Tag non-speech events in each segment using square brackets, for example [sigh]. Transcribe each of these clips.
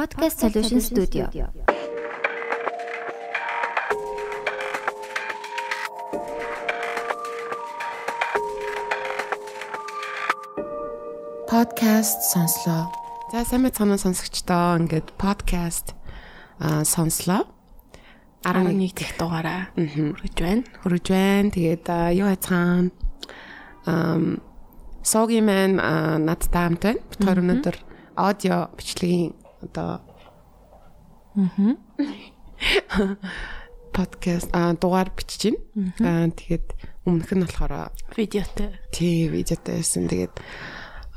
Podcast Solution Studio. Podcast сонслоо. За сайн мэцхан сонсогчдоо ингээд podcast аа сонслоо. 11 дэх дугаараа хүргэж байна. Хүрэж байна. Тэгээд юу хайцгаан ам Соги мэн надтай хамт байна. Бид хоёр өнөөдөр аудио бичлэгийн одоо мм подкаст [laughs] а дугаар бичиж байна. Аа тэгээд өмнөх нь болохоор Видеотой. тий видеотой байсан. Тэгээд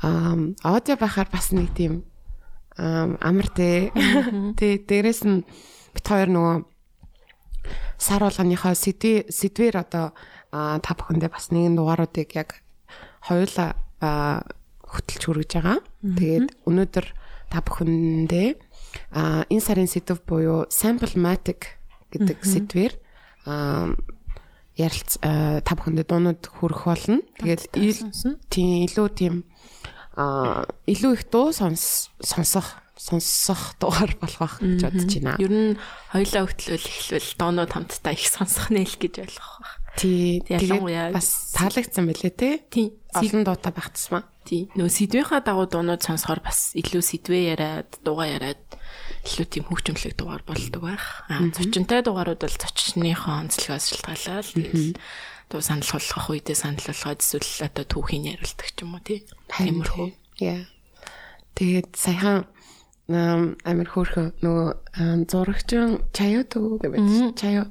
аа аудио байхаар бас нэг тийм амар тэ. Тэ дээрэс нь бит хоёр нөгөө сар болгоныхоо сэдвэр сэдвэр одоо та бүхэндээ бас нэгэн дугааруудыг яг хоёулаа хөтөлж хүргэж байгаа. Тэгээд өнөөдөр та бүхэндээ энэ сарын сэдв буюу Samplematic гэдэг сэдвэр ярилц та бүхэндээ дуунууд хүрэх болно. Тэгээд тийм илүү тийм а илүү их дуу сонс сонсох сонсох дугаар [laughs] болох байх гэж бодож байна. Ер нь хоёлаа хөтлөл эхлвэл доонууд хамтдаа их [laughs] сонсох нэл гэж ойлгох байх. Тий. Тэгээд бас таалагдсан байлээ те. Тий. Олон дуутай байх тусмаа. Тий. Нөө сэдвийнхаа дагуу дуунууд сонсохоор бас илүү сэдвээ яриад, дуугаа яриад илүү тийм хөгжимлэг дугаар болдог байх. Аа зочинтой дугаарууд бол зочныхоо онцлогоос шалтгаалаад дуу санал болгох үедээ санал болгоод эсвэл одоо түүхийн яриулдаг ч юм уу тий. Тиймэрхүү. Яа. Тэгээд саяхан амир хөөрхөн нөгөө зурагчин чаяа төгөө гэвэж чаяа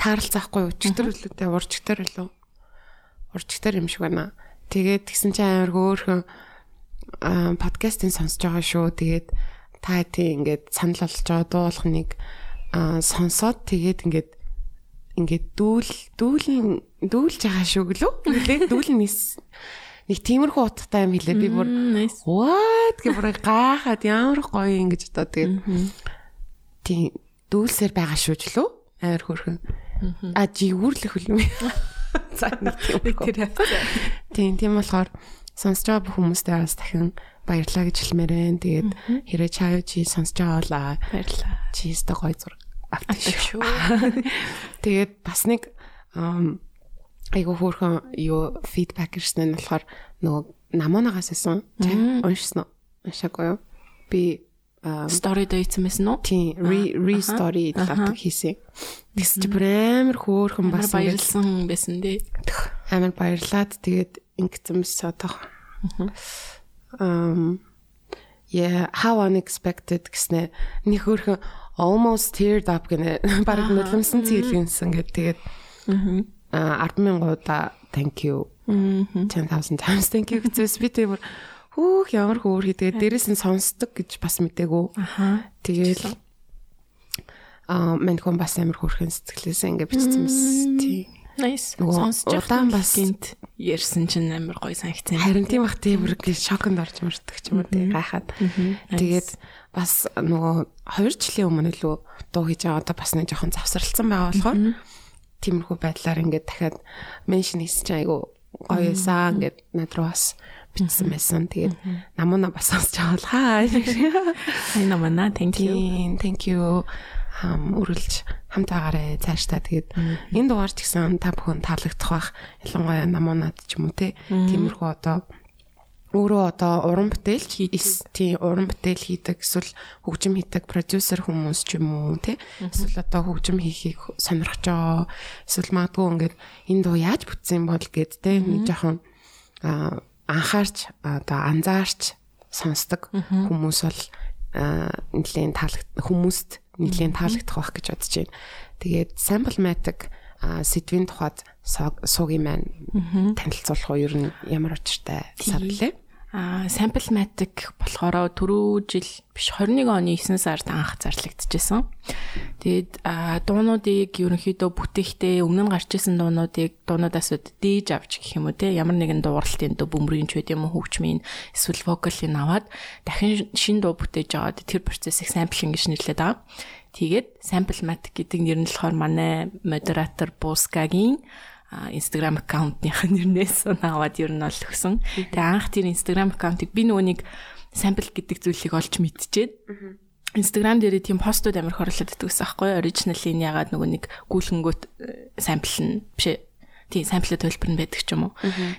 тааралцахгүй өчтөр үлээдээ уржигтэр илүү уржигтэр юм шиг байна. Тэгээд тэгсэн чинь амир хөөрхөн подкастын сонсож байгаа шүү. Тэгээд та тийм ингээд санал болж байгаа дуулахныг сонсоод тэгээд ингээд ингээд дүүл дүүлэн дүүлж байгаа шүү гэлөө. Ингээд дүүлэн нис нэг тиймэрхүү утгатай юм хэлээ. Би бүр what гэх бүр гахаад ямар гоё ингэж одоо тэгээд тийм дүүлсээр байгаа шүү ч лөө. Амар хөрхөн. А жигүүрлэх хөлөө. [laughs] За нэг тийм. Тийм тийм болохоор сонсож байгаа бүх хүмүүстээ бас дахин баярлаа гэж хэлмээр байна. Тэгээд хэрэг чаяа чи сонсож байгаа бол баярлаа. Чи өстө гоё зураг авдаг шүү. [laughs] Тэгээд бас нэг айгу хөөрхөн юу фидбек ирсэн нь болохоор нөгөө намонагаас исэн. Уншсан уу? Уншаагүй юу? Би стори дэйцсэн байсан уу? Тийм, re story талаар хийсэн. Тэгс чи бүр амар хөөрхөн бас баярлсан байсан дээ. Амар баярлаад тэгээд ингэсэн мэс одоо. Um yeah, how unexpected гэснэ. Нэг хөөрхөн almost teared up гэнэ. Баг нулимсан цэглэнсэн гэдэг тэгээд аа 100000 удаа thank you. 10000 times thank you гэжээс би тэр хүүх ямар хөөр хийдгээ дээрэс нь сонсдог гэж бас мдэггүй аха. Тэгээд аа мань хүн бас амар хөөрхөн сэтгэлээсээ ингэ бичсэн мэс. Тий. Nice. Сонсож удаан бас гинт ярьсан чинь амар гоё санагцсан. Харин тийм бах тийм бүр гэж шоконд орж мөрдөг ч юм уу тий гайхаад. Тэгээд бас нөгөө 2 жилийн өмнө илүү дуу хийж байгаа одоо бас нэг жоохон завсралцсан байгаа болохоор тиймэрхүү байдлаар ингээд дахиад меншн хийсэн чинь айгу гоё эсаа ингээд над руу бас бичсэн байсан. Тэгээд намууна бас сонсож байгаа бол хаа. Хай [laughs] намана thank you. Thank you. Хам үргэлж хамтаагаарэ цаашдаа. Тэгээд энэ дугаар ч гэсэн та бүхэн таалагдах бах. Ялангуяа намуунаад ч юм уу те тиймэрхүү одоо өөрөө одоо уран бүтээл тийм уран бүтээл хийдэг эсвэл хөгжим хийдэг продюсер хүмүүс ч юм уу те эсвэл одоо хөгжим хийхийг сонирхож байгаа эсвэл магадгүй ингээд энэ дуу яаж бүтсэн бол гэд те нэг жоохон анхаарч одоо анзаарч сонсдог хүмүүс бол нэлээд таалагд хүмүүст нэлийн таалагдах байх гэж бодож байна. Тэгээд Samplematic сэдвийн тухайд суугийн маань танилцуулах уу? Ер нь ямар учиртай сарлээ? А Samplematic болохоор түрүү жил биш 21 оны 9 сард анх зарлагдчихсан. Тэгээд дуунуудыг ерөнхийдөө бүтээхдээ өмнө нь гарч исэн дуунуудыг дуунуудаас дээж авч гэх юм уу те ямар нэгэн дууралтын дөө бөмбөрийн ч байд юм уу хөгжмийн эсвэл вокалын аваад дахин шин дуу бүтээж аваад тэр процессыг самплинг гэж нэрлэдэг байгаа. Тэгээд Samplematic гэдэг нэр нь болохоор манай модератор Бускагийн Instagram аккаунтных нэрнээс аваад ер нь ол өгсөн. Тэгээ анх тэр Instagram аккаунтыг би нөгөө нэг сампл гэдэг зүйлийг олж мэдчихээд Instagram дээр тийм постууд амар хорлоод иддэг гэсэн аахгүй. Оригиналын ягаад нөгөө нэг гүйлхэнгөт сампл нь биш тийм самплын төлбөр нь байдаг ч юм уу.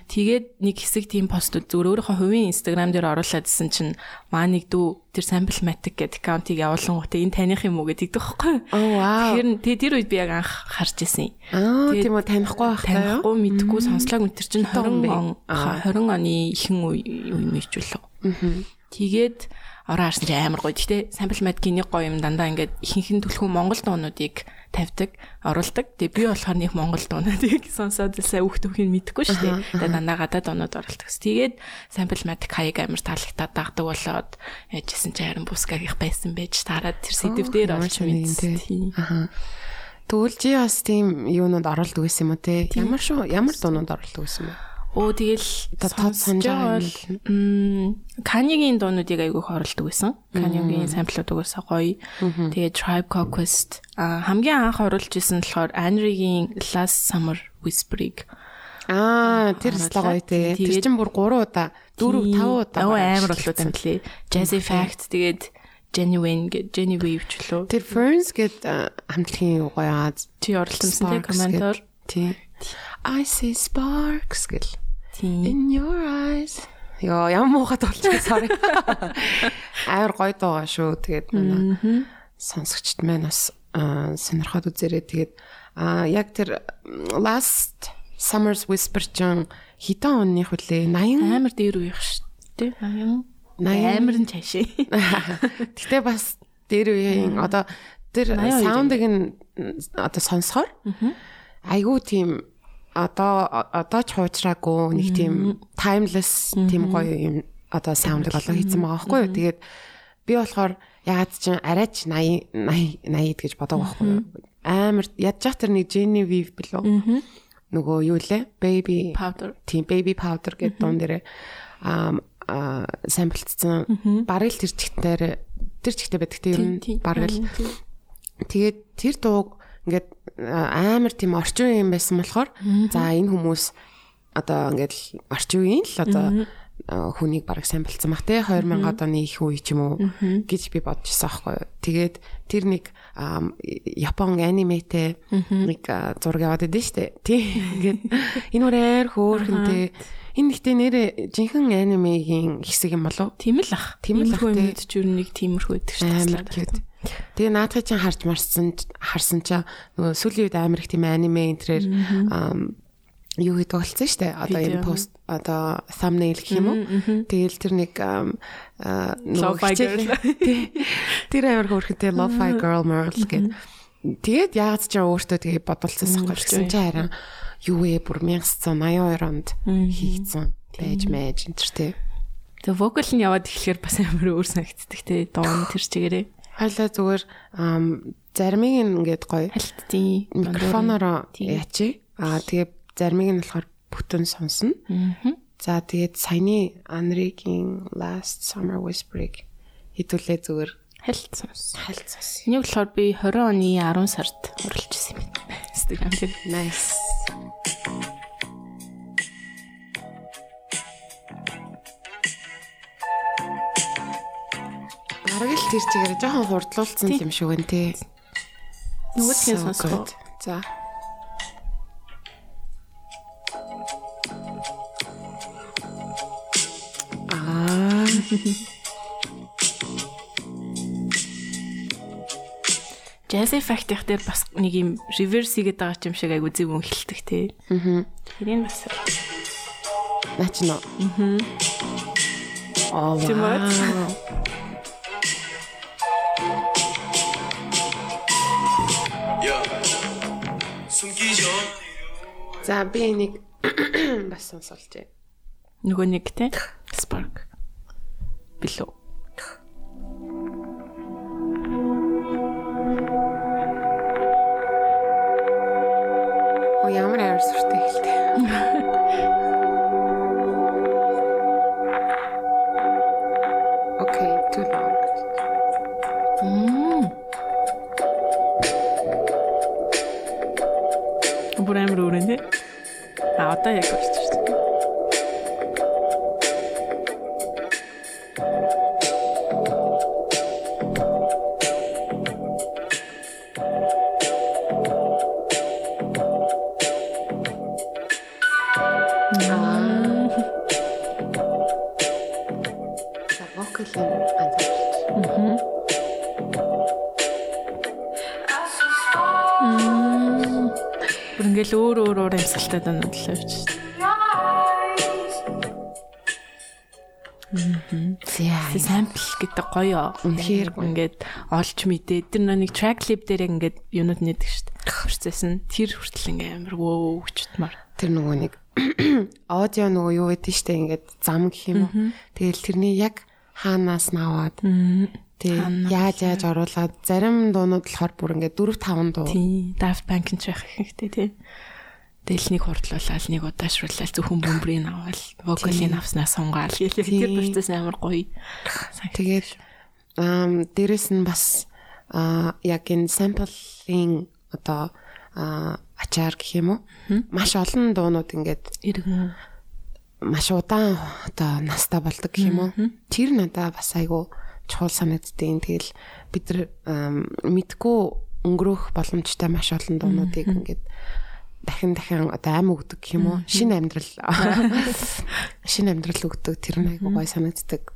Тэгээд нэг хэсэг тийм постууд зүгээр өөрийнхөө хувийн Instagram дээр оруулаад исэн чинь маа нэг дүү тэр sample matic гэдэг аккаунтыг явуулсан гот энэ таних юм уу гэдэг байхгүй. оо вау. Тэр тэр тэр үед би яг анх харж исэн. Аа тийм үү танихгүй байх таа. Танихгүй мэдгүй сонслог мэтэр чинь 20 Хитэн он 20 оны ихэнх үе юм ичүүлээ. Тэгээд ороо харсан чи амар гоё. Гэтэ sample matic-ийн гоё юм дандаа ингээд ихэнх нь түлхүү Монгол дуунуудыг тавьдаг, оруулдаг. Тэгээ би болохоор нэг Монгол дуунуудыг [laughs] сонсоод сайн үхт үхийг мэдэхгүй шүү дээ. Тэгээ дандаа гадаад дуунууд оруулдаг. Тэгээд sample matic хаяг амар таалагдаад дагдаг болоод яжсэн чи харин бускагийнх байсан байж тараад тэр сэдв дээр олж мэдсэн. Аха. Тэгвэл чи бас тийм юунууд оруулдаг байсан юм уу те? Ямар шүү? Ямар дуунууд оруулдаг байсан бэ? Оо тэгэл тод санаж м Канигийн дуунуудыг айгүйх оруулдаг байсан. Канигийн самплууд угаасаа гоё. Тэгээ Tribe Called Quest а хамгийн анх оруулж исэн болохоор Anri-гийн Last Summer Whisper-ыг Аа, тэр слог гоё те. Тэр чинь бүр 3 удаа, 4 5 удаа. Өө гараад амар болоо тамлээ. Jazzy Fact тэгээд Genuine Genevieve ч лөө. Тэр Ferns гэд хамтлагийн гоё Аз. Чи оролцсон тий комментор. Тий. I see sparks гэл. In your eyes. Йоо, ямар муухай толчих sorry. [laughs] Амар гоё дуугаа шүү. Тэгээд манай сонсогчд маань бас сонирхоод үзээрэй. Тэгээд аа яг тэр last summer's whisper чинь хитэн онных үлээ 80 Амар дээр үеих шүү дээ. Аян. 80 Амар нь чашаа. [laughs] Гэтэ бас дээр үеийн одоо тэр 82 саундыг нь одоо сонсохоор айгүй тийм одоо одоо ч хуучраагүй нэг тийм timeless тийм гоё юм одоо саундыг олоо хийсэн байгаа байхгүй юу. Тэгээд би болохоор ягаад ч арай ч 80 80 80 гэж бодог байхгүй юу. Амар ядчих тэр нэг Genevieve билүү. Нөгөө юу лээ? Baby Powder. тийм baby powder гэдэг дуун дээр аа самплцсан бараг л тэр чигтээр тэр чигтээ байдаг тийм бараг л. Тэгээд тэр дууг ингээд амар тийм орчин үеийн байсан болохоор за энэ хүмүүс одоо ингээд орчин үеийн л одоо хүнийг бараг самплцсан баг те 2000 оны их үе ч юм уу гэж би байсан аахгүй. Тэгээд тэр нэг Япон аниметэй нэг зураг яваад шүү дээ. Тийм ингээд энэ үрээр хөөхөнтэй энэ ихтэй нэрэ жинхэнэ анимегийн хэсэг юм болов? Тийм л ах. Тийм л ах, тий. мэдж юу нэг тиймэрхүү байдаг cute. Тэгээ наадхыг чинь харж марсан харсан чаа нөгөө сүүлийн үед амар их тийм аниме энтрээр юу гэдэг болсон шүү дээ. Одоо энэ пост одоо thumbnail гэх юм уу? Тэгэл тэр нэг хичээл- [laughs] Тий. Тэр амар хөөрхөнтэй lo-fi girl merle гэдэг. Тэгээд яагаад ч өөртөө тэгээ бодолцсон байхгүй гэсэн чи харин юу вэ? Бүр 1982 онд хийгдсэн байж мэж энэ төр тий. Тэгээ вокал нь яваад эхлэхээр бас амар өөр санагддаг те дуун тэр чигээрээ Хойлоо зүгээр заримыг ингээд гоё хальтдیں۔ микрофоноор ячи. Аа тэгээ заримыг нь болохоор бүтэн сонсно. За тэгээд саяны Анригийн Last Summer Whisper-ыг хэдүүлээ зүгээр хальт сонс. хальт сонс. Энийг болохоор би 20 оны 10 сард оруулж ирсэн юм. Instagram дээр. Nice. Бараг л тэр чигээр жоохон хурдлуулсан юм шиг тий. So сонсох. уу? good. За. Аа. Jazz Effect их дээр бас нэг юм reverse хийгээд байгаа юм шиг айгу зөв өн хэлдэг те. Аа. Тэрийг бас Наач нөө. Аа. Аа. За би энийг [clears throat] бас сонсолжээ. нөгөө нэг те. Spark. Билүү. О ямар амар сүртэй хэлтэй. одоо яг болчихсон. Аа. За вокал юм. Аа. Ингээл өөр өөр өөр амьсгалтай донод л явж шүү. Яа. Сампл гэдэг гоё. Үнэхээр ингээд олж мэдээ. Тэр нэг track clip дээр ингээд юунууд нэдэг шүү дээ. Процесс нь тэр хүртэл ингээ амар вөө өчтмар. Тэр нөгөө нэг [clears throat] аудио нөгөө юу гэдэг штэ ингээд зам гэх юм уу. Тэгэл тэрний яг хаанаас наваад тэгээ яаж яаж оруулаад зарим дуунууд болохоор бүр ингээд 4 5 дуу. Тийм. Daft Punk-ын ч байх хэрэгтэй тий. Тэгэл нэг хурдлуулаад нэг удаашруулаад зөвхөн бөмбөрийг аваад вокалын авснаа сунгаал гэлээ. Тэр процесс амар гоё. Тэгээд ам дээрэс нь бас а яг энэ самплын одоо ачаар гэх юм уу маш олон дуунууд ингээд иргэн маш удаан одоо настай болдог гэх юм уу тэр надаа бас айгу чухал санагддیں۔ Тэгэл бид нар мэдгүй өнгөрөх боломжтой маш олон дуунуудыг ингээд дахин дахин одоо аим өгдөг юм уу? Шинэ амьдрал. [laughs] Шинэ амьдрал өгдөг. Тэр айгу гой санагддаг.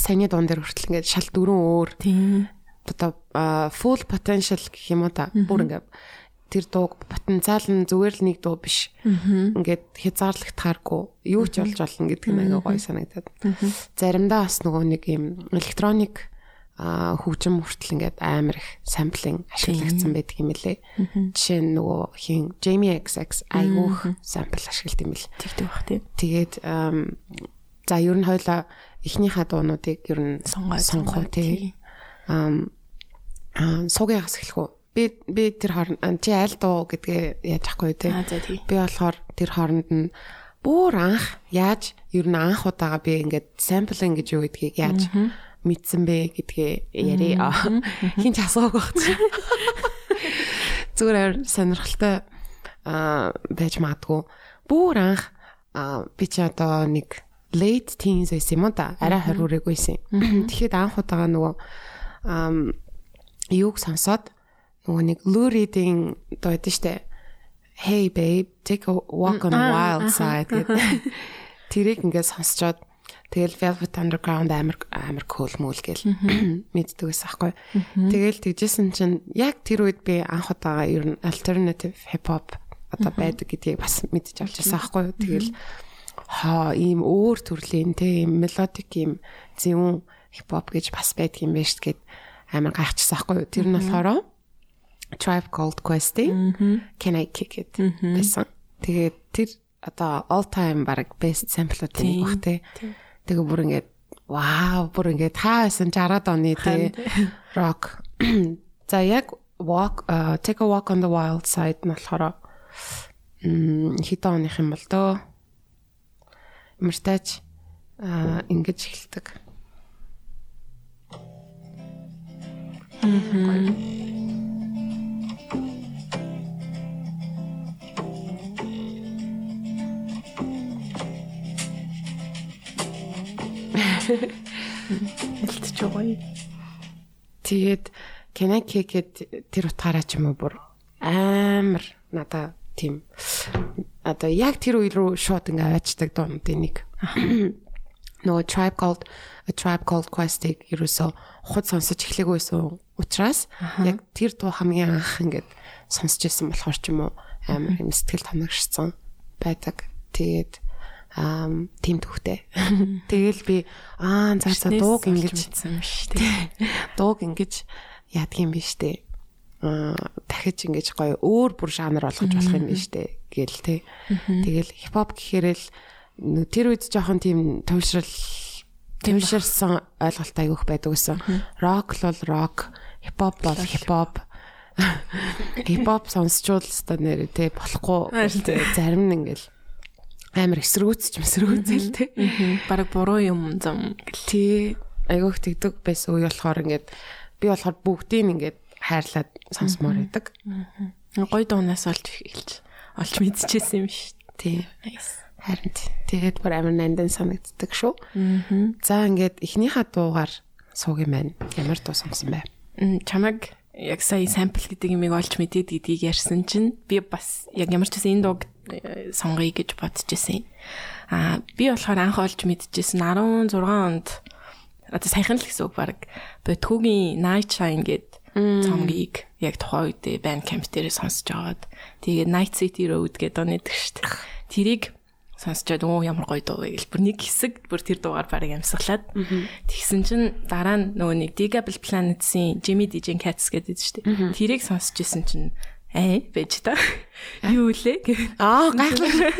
Саяны дуун дээр хүртэл ингээд шал дөрөн өөр тийм. одоо full potential гэх юм уу та? Бүр ингээд тэр дууг потенциал нь зүгээр л нэг дуу биш. Ингээд хязгаарлагтахааргүй юу ч болж болно гэдэг нь айгу гой санагдаад. Заримдаа бас нөгөө нэг юм электроник хөгжим хүртэл ингээд амар их самплинг ашиглагдсан байдаг юм лээ. Жишээ нь нөгөө хин Jamie XX айгуух сампл ашигладаг юм бэл. тэгдэг бах тийм. Тэгээд за ер нь хоёлаа эхнийхээ дуунуудыг ер нь Сонгоо сонгох тий. Ам аа суугаас эхлэх үү? Би би тэр хооронд чи аль дуу гэдгээ яаж ахгүй тий. Би болохоор тэр хооронд нь бүр анх яаж ер нь анх удаага би ингээд самплинг гэж юу гэдгийг яаж мэдсэн бэ гэдгээ яри. Хин ч асууг багч. Зүгээр сонирхолтой аа байж магадгүй. Бүр анх би чи одоо нэг late teens байсан юм да? Арай 20 хүрээгүйсэн. Тэгэхэд анх удаага нөгөө юуг сонсоод нөгөө нэг Lou Reed-ийн дуу байдаг штэ. Hey babe, take a walk on the wild side гэдэг. [laughs] Тэрийг ингээд сонсчоод тэгэл Velvet Underground амар амар cool мөл гэл [coughs] мэддэг байсан аахгүй. Тэгэл тэгжсэн чинь яг тэр үед би анх удаага ер нь alternative hip hop одоо байдаг гэдгийг бас мэдж авч байсан аахгүй. Тэгэл хаа ийм өөр төрлийн те ийм мелодик ийм зөвүүн хип хоп гэж бас байдаг юм байна шүү гэд амар гайхчихсан аахгүй. Тэр нь болохоор Tribe Called Quest-ийн Can I Kick It? Байсан. Тэгээд тэр одоо all time баг best sample-ууд нэг бах те. Тэгээ бүр ингээд вау бүр ингээд та байсан 60-аад оны те rock. [clears throat] За яг walk uh, take a walk on the wild side нь болохоор м хитэн оных юм бол дөө Мартач аа ингэж эхэлдэг. Элтч Тэгээд Kick It тэр утгаараа ч юм уу бүр амар надаа тийм одоо яг тэр үе рүү шууд ингээ аваачдаг дуунуудын нэг. [clears throat] Нөгөө Tribe Called A Tribe Called Quest-ийг ерөөсөө худ сонсож эхлэхгүйсэн учраас яг тэр дуу хамгийн анх ингээд сонсч ирсэн болохоор ч юм уу амар юм сэтгэл тоногшсон байдаг. Тэгээд ам тийм төвхтэй. Тэгэл би аа за за дууг ингэж мэдсэн юм шүү дээ. [laughs] дууг ингэж яадгийн биш үү? Аа дахиж ингэж гоё өөр бүр жанр болгож болох юм биш үү? гэл те. Тэгэл хипхоп гэхээр л тэр үед жоохон тийм туйлшрал туйлширсан ойлголт айгүйх байдаг гэсэн. Рок бол рок, хипхоп бол хипхоп. Хипхоп [laughs] сонсчул өстой нэр те болохгүй зарим нь ингээл амар эсрүүцч эсрүүцэл те. Бараг буруу юм зам. Тий айгүйх тэгдэг байсан үе болохоор ингээд би болохоор бүгдийг ингээд хайрлаад сонсомоор байдаг. Гой дуунаас олж эхэлж олж мэдчихсэн юм шүү. Тий. Харин тэгээд бүр амар нандан санагддаг шүү. За ингээд эхнийхээ дуугаар сууг юм байна. Ямар дуу сонсон бэ? Чамаг яг сая сампл гэдэг юмыг олж мэдээд гэдгийг ярьсан чинь би бас яг ямар ч гэсэн энэ дууг э, сонгоё гэж бодож ирсэн. Аа би болохоор анх олж мэдчихсэн 16 онд одоо саяхан л гэсэн үг баг. Бэтгүүгийн Night Shine гэд цомгийг яг тухайн үедээ Bandcamp дээр сонсож агаад тэгээд Night City Road гэдэг шүү дээ. Тэрийг сонсчод оо ямар гоё дуу гэл бүр нэг хэсэг бүр тэр дуугаар барыг амьсгалаад. Тэгсэн чинь дараа нь нөгөө нэг Digable Planet-ийн Jimmy DJ Cats гэдэг шүү дээ. Тэрийг сонсч исэн чинь ээ байж та? Юу үлээ гэх. Аа гайхалтай.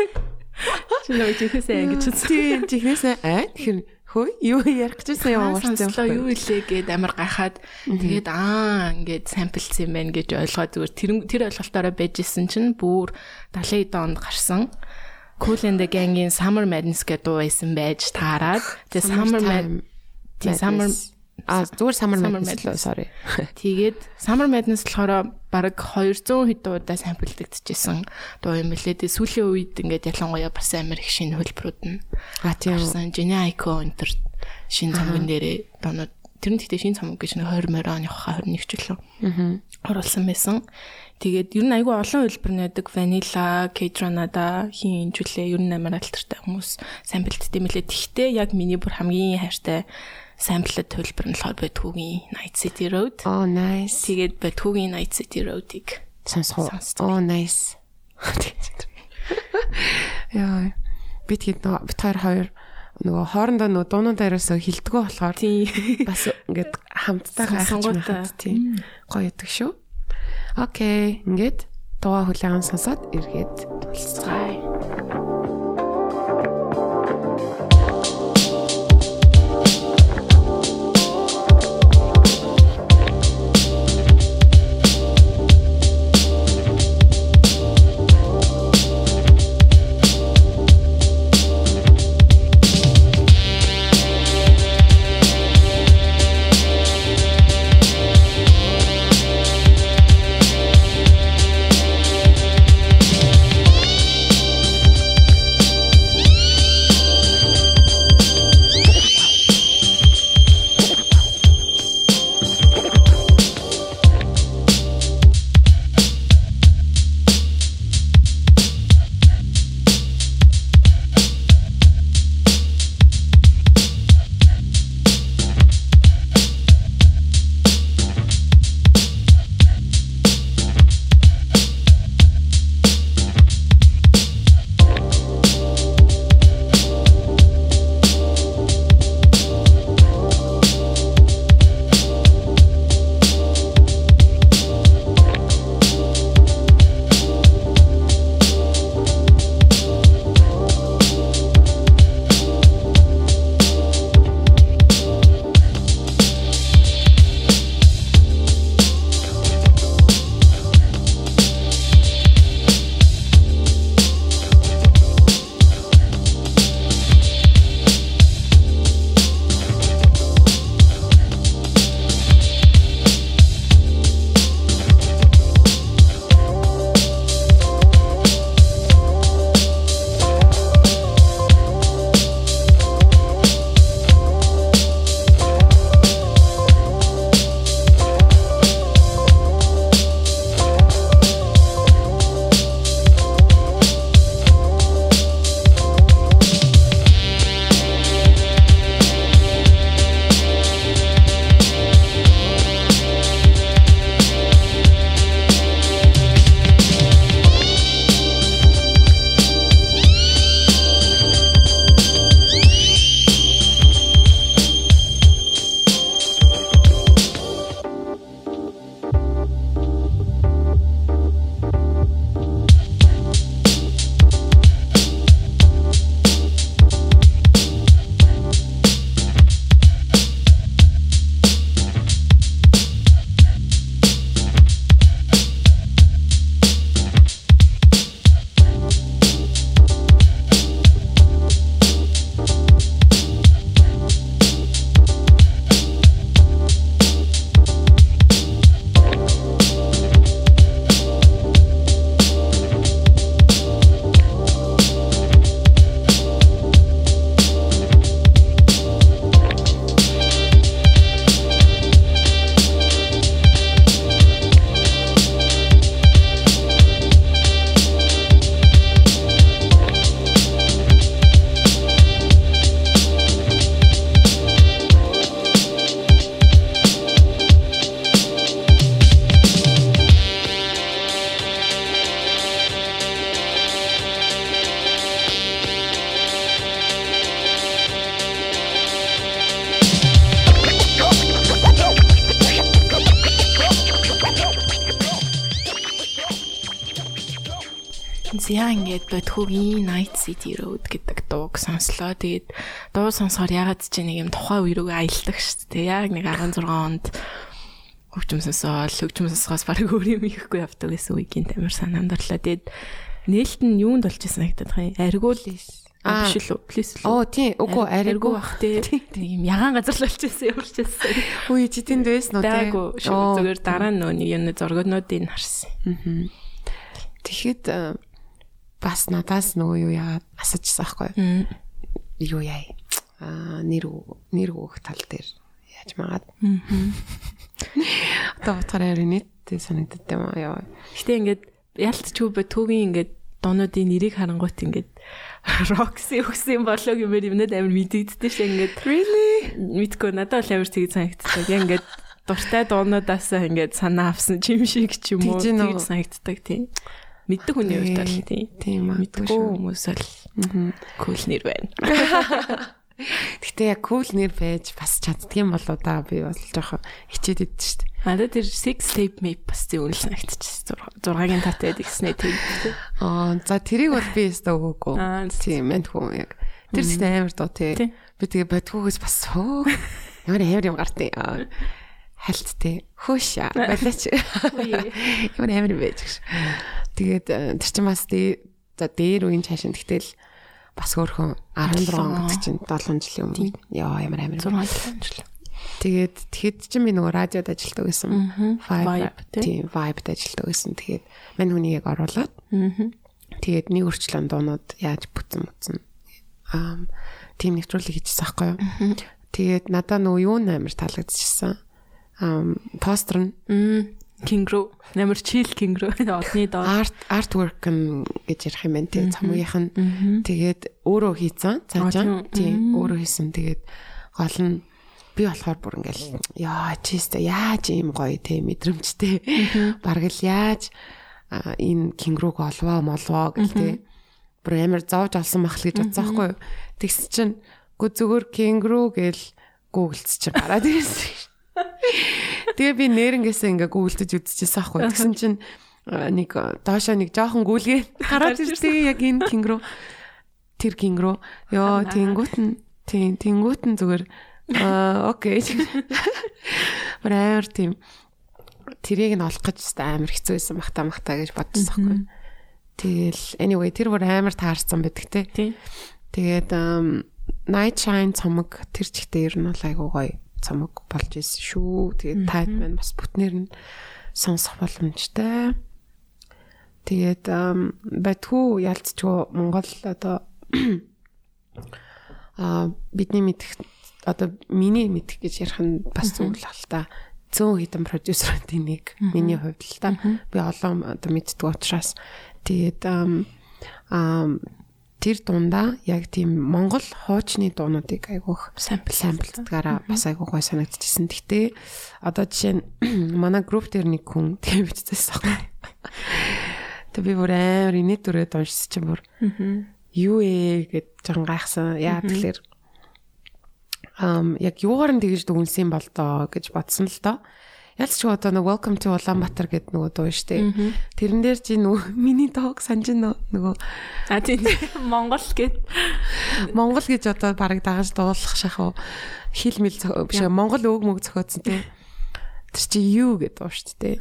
[laughs] Чи нөгөө чихээсээ ингэж үзсэн. Тийм чихнээсээ аа тэгэхээр хөө юу ярих гэжсэн юм уу сонслоо юу илээ гэд амар гахаад тэгээд аа ингээд самплц юм байна гэж ойлгоод зүгээр тэр тэр ойлголтоороо байж исэн чинь бүр 70 донд гарсан Cool and the Gang-ийн Summer Madness гэдэг дуу байсан байж таарад тэгээд Summer Madness Summer А зүгээр Summer Madness лөө sorry. Тэгээд Summer Madness [laughs] болохоор бараг 200 хэд дуудаа самплдагдчихсэн дуу юм лээ. Тэгээд сүүлийн үед ингээд ялангуяа бас амар их шинэ хөлбрүүд нь А тийм. Jenny Aiko энэ төр шинэ цомгон дээрээ доонод тэр нь тэгтээ шинэ цомог гэж нэг 20 морь оны 21 ч лөө. Аа. Оруулсан байсан. Тэгээд ер нь айгүй олон хөлбөр нэдэг Vanilla, K-Dranada хин инжүүлээ ер нь амар альтертай хүмүүс самплдтэй мэлээ. Тэгтээ яг миний бүр хамгийн хайртай самплд төлбөр нь болохоор Бэтгүүгийн Night City Road. Oh nice. Тэгээд Бэтгүүгийн Night City Road-ыг сонсох. Oh nice. Яа. Би тэгэд нөгөө бит хоёр хоёр нөгөө хоорондоо нөгөө дуунуудаа ерөөсөө хилдэггүй болохоор бас ингээд хамтдаа гайхаж тий гоё идэг шүү. Окей, ингээд дууга хүлээн сонсоод эргээд тулцгаая. Зяа ингээд бодхогийн Night City Road гэдэг дууг сонслоо. Тэгээд дуу сонсохоор ягаад ч нэг юм тухайн үе рүү аялдаг шүү дээ. Яг нэг 16 онд хөгжмөсөөс хөгжмөсөөс баг өөр юм ихгүй явдаг гэсэн үеийн тамир санаанд орлоо. Тэгээд нээлт нь юунд болж санагдаад байгаа юм. Аргуул А биш үү? Плиз л. Оо тий. Үгүй арайгүй бах тий. Юм ягаан газар л болчихсон яварчсан. Үгүй чи тэнд байсан уу тий? Даагүй. Зүгээр дараа нь нөө нэг юм зургуудыг харсан. Аа. Тэгэхэд э, бас надаас нөгөө юу яагаад асуужсан аахгүй юу? Яа? Аа нэр нэр өөх тал дээр яаж магаад. Аа. Одоо утгаараа нийтээ санагддаг юм аа. Гэтэ ингээд ялтчгүй бай төвийн ингээд дуунуудын нэрийг харангуут ингээд [laughs] Roxy өгсөн болоо гэмээр юмнад амар мэдэгддэг шээ ингээд really мэдгүй надад бол амар тэгж санагддаг. Яг ингээд дуртай дуунуудаас ингээд санаа авсан юм шиг ч юм уу тэгж санагддаг тийм. Мэддэг хүний хувьд бол тийм. Тийм мэдгүй хүмүүс бол кул нэр байна. [laughs] Гэтэ яг кул нэр байж бас чаддгийм болоо да би бол жоохон хичээд идэж штт. Надад тэр 6 tape map бас зөв үнэл санагдчихсан. 6-гийн татаад ихснэ тийм. Аа за тэрийг бол би өстө өгөөгүй. Тийм мэн хүн яг. Тэр ч амар доо тий. Би тэгээ бодгоогоос бас сөө. Ямар амар юм гартыг. Хальт тий. Хөөш [laughs] балаач. Ямар амар байж гэж. Тэгээд э, тэр чинь бас за дээр үеийн цаашин тэгтэл бас өөрхөн 16 он гэдэг чинь 7 жилийн өмнө. Яа ямар амар 6 жил. Тэгээд тэгэхэд чинь би нөгөө радиод ажилладаг гэсэн. Vibe тийм Vibe-д ажилладаг гэсэн. Тэгээд мань хүний яг оруулаад. Тэгээд нэг өрчлөн дуунууд яаж бүтэн мутсан. Аа тийм нэвтрүүлэг хийчихсэн байхгүй юу? Тэгээд надаа нөгөө юу нээр таалагдчихсан. Аа постэр нь Кингро намар чил кингро одны доо арт артwork гэж ярих юм байна. Тий цамгийнх нь тэгээд өөрөө хийцэн. Цаажаа тий өөрөө хийсэн. Тэгээд гол нь би болохоор бүр ингээл яа чист яаж ийм гоё те мэдрэмжтэй? Бараг л яаж энэ кингруг олвоо молвоо? гэл те. Бүр амар зовж олсон мах л гэж бодсон байхгүй юу? Тэгс чинь гү зүгээр кингру гэл гуглц чинь гараад ирсэн [laughs] Тэгээ би нэрнгээсээ ингээ гүйлдэж үзчихсэн аахгүй. Тэгсэн чинь нэг доошоо нэг жоохон гүйлгээ [laughs] гараад ирсэн яг энэ кингру тэр кингру ёо тэнгуут нь тийм тэнгуут нь зүгээр аа окей. [laughs] Брэвэр тийм тэрийг нь олох гэж амар хэцүү байсан бах та мах та гэж бодсон аахгүй. Тэгэл anyway тэр бүр амар таарсан байдаг те. Тэгээд night shine цомог тэр чигтээ ер нь бол айгуу гоё цамаг болж исэн шүү. Тэгээд тайд маань бас бүтнээр нь сонсох боломжтой. Тэгээд байтгүй ялцчгүй Монгол одоо [clears throat] а бидний мэдих одоо миний мэдих гэж ярих нь бас зүйл л та. Зөөн хитэн продюсеруудын нэг миний хувьд л та. Би олон одоо мэддэг учраас тэгээд а тэр дундаа яг тийм Монгол хуучны дуунуудыг айгүйх сампл самплдгаараа бас айгүй гой санагдчихсэн. Гэтэ одоо жишээ нь [clears throat] манай групп дээр нэг хүн [laughs] тэгээ бичсэн байхгүй. Тэг би бүр амар инээд дүрээд уншсан чинь бүр юу ээ гэд жоохон гайхсан. Яа тэгэхээр ам яг юугаар нь тэгж дүнсэн бол доо гэж бодсон л доо. Ялч одоо нэг welcome to Улаанбаатар гэдэг нөгөө дуу штэ. Тэрэн дээр чи нөгөө миний дог санаж нөгөө а тийм Монгол гэд Монгол гэж одоо бараг дагаж дуулах шахав хил мэл биш Монгол өг мөг зохиодсон те. Тэр чи юу гэдэг дуу штэ.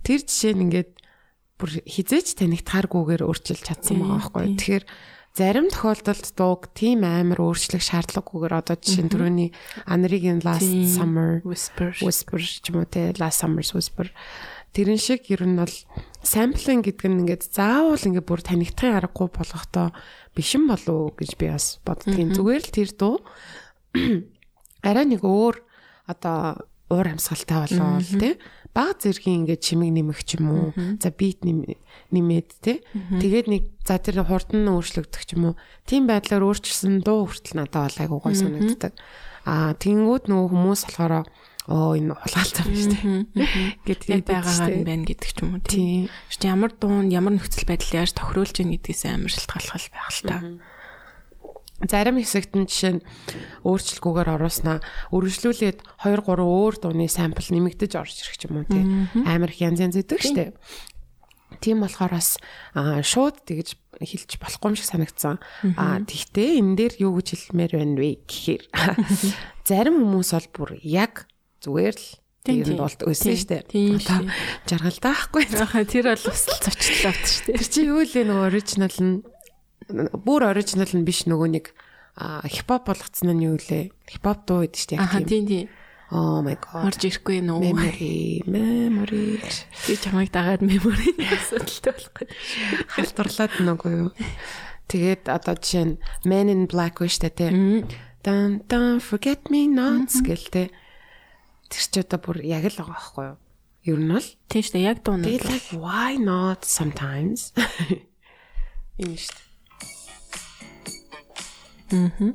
Тэр жишээ нь ингээд бүр хизээч танигдахааргүйгээр өөрчилж чадсан байгаа байхгүй. Тэгэхээр зарим тохиолдолд дууг тийм амар өөрчлөх шаардлагагүйгээр одоо жишээ нь түрүүний Анригийн Last Summer Whisper. Whisper ч юм уу те Last Summer's Whisper. Тэрэн шиг ер нь бол самплинг гэдэг нь ингээд заавал ингээд бүр танигдахын аргагүй болгохдоо бишэн болов гэж би бас боддгийн зүгээр л тэр дуу [clears throat] арай нэг өөр одоо уур амьсгалтай болоо те баг зэргийн ингээд чимэг нэмэх ч юм уу? За бит нэмээд те тэгээд нэг за тэр хурдан нь өөрчлөгдөх ч юм уу? Тийм байдлаар өөрчилсөн дуу хүртэл надад бол айгуу гой санагддаг. А тэнгүүд нөгөө хүмүүс болохоор оо энэ хулгайлтсан байна шүү дээ. Гэдэг байгаагаар нь байна гэдэг ч юм уу тийм. Ямар дуун ямар нөхцөл байдал яаж тохируулж ийн гэдгээс амар шалтгаалхал байх л та зарим хэсэгт нь жишээ нь өөрчлөлгүйгээр оруулснаа. Өргөжлүүлээд 2 3 өөр дууны сампл нэмэгдэж орж ирэх юм уу тий. Амар их янз янз идэг штэ Тийм болохоор бас шууд тэгж хэлж болохгүй юм шиг санагдсан. Аа тэгтээ энэ дээр юу гэж хэлмээр байна вэ гэхээр [laughs] зарим хүмүүс бол бүр яг зүгээр л өссөн шүү дээ. Тийм Одоо байхгүй. Яхаа тэр бол бас л шүү дээ. Тэр чи юу л нөгөө оригинал нь бүр оригинал нь биш нөгөө нэг хипхоп болгоцсон нь юу лээ? Хипхоп дуу гэдэг. Аха яг тийм. тийм тийм. Oh my god. Орж ирэхгүй нөө. Memory, memory. Би чамайг дагаад меморийн асуудалтай болох гэдэг. Халтурлаад нөгөө юу. Тэгээд одоо жишээ нь Man in Black биш үү те. Дан дан forget me not гэлтэй. Тэр ч одоо бүр яг л байгаа байхгүй юу? Ер нь л Тийм шүү дээ. Яг like why not sometimes. Ийм шүү дээ. Энэ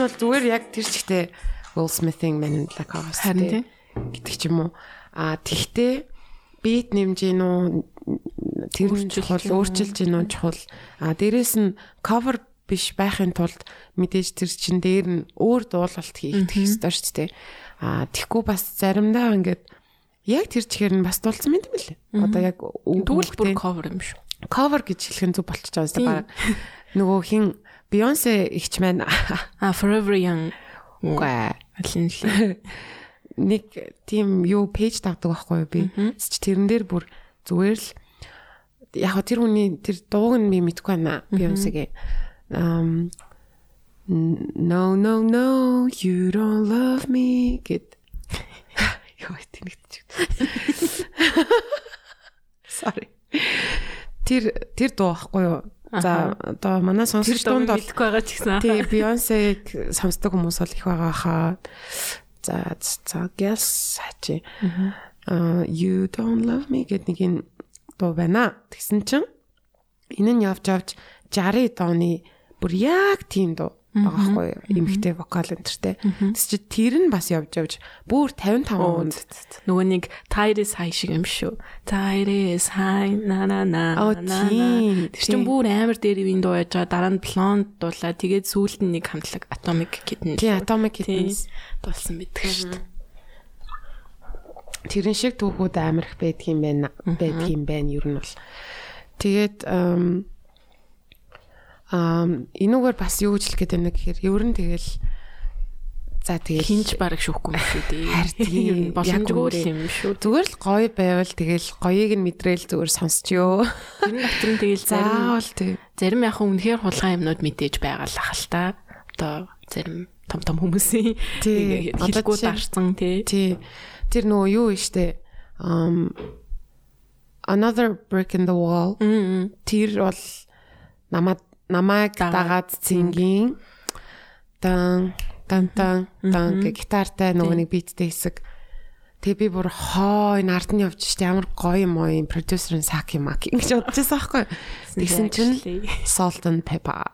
бол зүгээр яг тэр чигтээ Will Smith-ing Man in Black House гэдэг ч юм уу. А тэгтээ бит нэмж гин үү тэр нь чухал өөрчилж гин үү чухал. А дээрэс нь cover биш байхын тулд мэдээж тэр чин дээр нь өөр дуулалт хийх хэрэгтэй шүү дээ. А тэггүй бас заримдаа ингээд яг тэр чихээр нь бас дуулсан мэт юм лээ. Одоо яг Тэгвэл бүр cover юм шүү. Cover гэж хэлэх нь зүг болчихж байгаа юм байна. Нөгөө хин Beyoncé ихч маань А Forever Young. үгүй Алин л. [laughs] нэг тийм юу пэйж тавдаг байхгүй юу би. Чи тэрэн дээр бүр зүгээр л яг тэр хүний тэр дууг нь би мэдгүй байна. Beyoncé-ගේ. Um No no no you don't love me гэд. [laughs] Йоо тэнэгдэж. [laughs] Sorry. Тэр тэр дуу байхгүй юу? За одоо манай сонсогч дунд бол мэдгүй байгаа ч гэсэн. Тий, Beyoncé-г сонсдог хүмүүс бол их байгаа хаа. За за guess хачи. Аа you don't love me гэдэг нэг юм дуу байна. Тэгсэн чинь энэ нь явж явж 60 дооны бүр яг тийм дуу байгаа хгүй эмхтэй вокал энтертэй. Тэс чи тэр нь бас явж явж бүр 55 Оо, онд Нөгөө нэг Tyrese High шиг юм шүү. Tyrese High на на на. Оо, тийм, Тэр тийм. бүр амар дээр ивэн дуу яаж байгаа дараа нь Blonde дуулаа. Тэгээд сүүлд нь нэг хамтлаг Atomic Kitten. тий Atomic Тийм. Kittens дуулсан байдаг шүү дээ. тэрэн шиг түүхүүд амар их байдаг юм байна байдаг юм байна ер нь бол тэгээд ам энүүгээр бас юу хэлэх гээд байна гэхээр ер нь тэгэл за тэгэл Хинж бараг шүүхгүй юм шүү дээ. Харин [laughs] Ер нь боломжгүй юм шүү. зүгээр л гоё байвал тэгэл гоёыг нь мэдрээл зүгээр сонсчихё Тэр нь дотор нь тэгэл заавал тий зарим яг хүн үнэхээр хулгай юмнууд мэдээж байгаа л ахал та. Одоо зарим том том хүмүүсийн жишээ- дарсан тий. тий тэр нөгөө юу штэ ам another brick in the wall тэр бол намайг намайг Дагаад цингийн дан дан дан гэх гитартай нөгөө нэг биттэй хэсэг. Тэгээ би бүр хоо энэ ард нь явж штэ ямар гоё юм уу юм продюсер нь Саки Маки ингэж бодчихсан байхгүй. Тэгсэн чинь. Salt and Pepper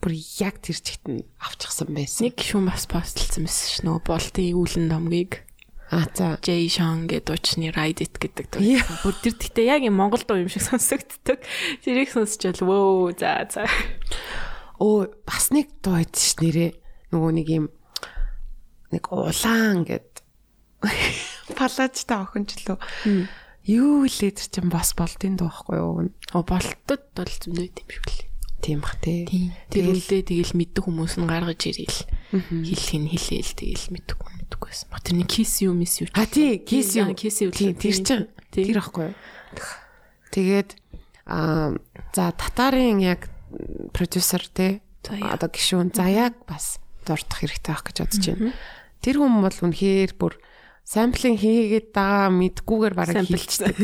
бүр яг тэр чигт нь авчихсан байсан. Нэг гişүн бас постлцсан байсан ш. Нөгөө болтын үүлэн домгийг А за Jay Sean гэдэг дуучны Ride It гэдэг дуу. Бүр тэр гэхдээ яг юм Монгол дуу юм шиг сонсогддог. Тэрийг сонсчвал вөө за за. Оо бас нэг дуу байд ш нэрээ нөгөө нэг юм нэг улаан гэд [laughs] палажтай охинчлоо. Юу лээ тэр чин бас болтын дуу байхгүй юу? О болтод бол зөндөө юм шиг лээ. Тийм бах тий. Тэр үлдээ тэгэл мэддэг хүмүүс нь гаргаж ирээл. Хэлхин хэлээл тэгэл мэддэг мэддэггүйсэн. Ба тэр нэг kiss you miss you. А тий, kiss you. kiss you. Тийм тэр чин Тий. тэр юу? Тэгээд аа за татарын яг продюсер тий Заяа. одоо гişүүн заяаг бас дурдах хэрэгтэй байх гэж бодож байна. Тэр хүн бол үнэхээр бүр самплинг хийгээд байгаа мэдгүйгээр бараг хийлцдэг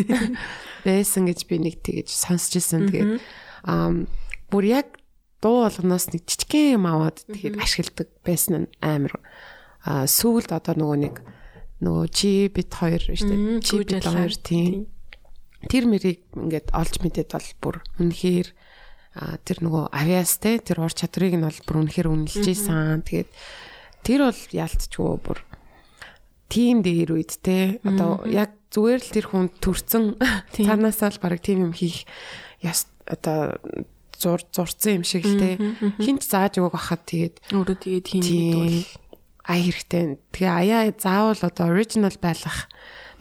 [laughs] байсан гэж би нэг тэгэж сонсч ирсэн. Тэгээд аа бүр яг дуу болгоноос нэг жижигхэн юм аваад тэгээд ашигладаг байсан нь амар. Аа сүүлд одоо нөгөө нэг нөгөө чи бит хоёр шүү дээ. Чи бит хоёр тийм. Тэр мэрийг ингээд олж мэдээд бол бүр үнэхээр тэр нөгөө авиастэй тэр ур чадрыг нь бол бүр үнэхээр үнэлж ийсэн. Тэгээд тэр бол ялцчгүй бүр тим дээр үед те. Одоо яг зүгээр л тэр хүн төрцөн танаасаа л баг тим юм хийх яс одоо зур зурцсан юм шиг л те хинт зааж өгөх байхад тэгээд Өөрөө тэгээд тийм мэдвэл ая хэрэгтэй. Тэгээ аяа заавал одоо original байх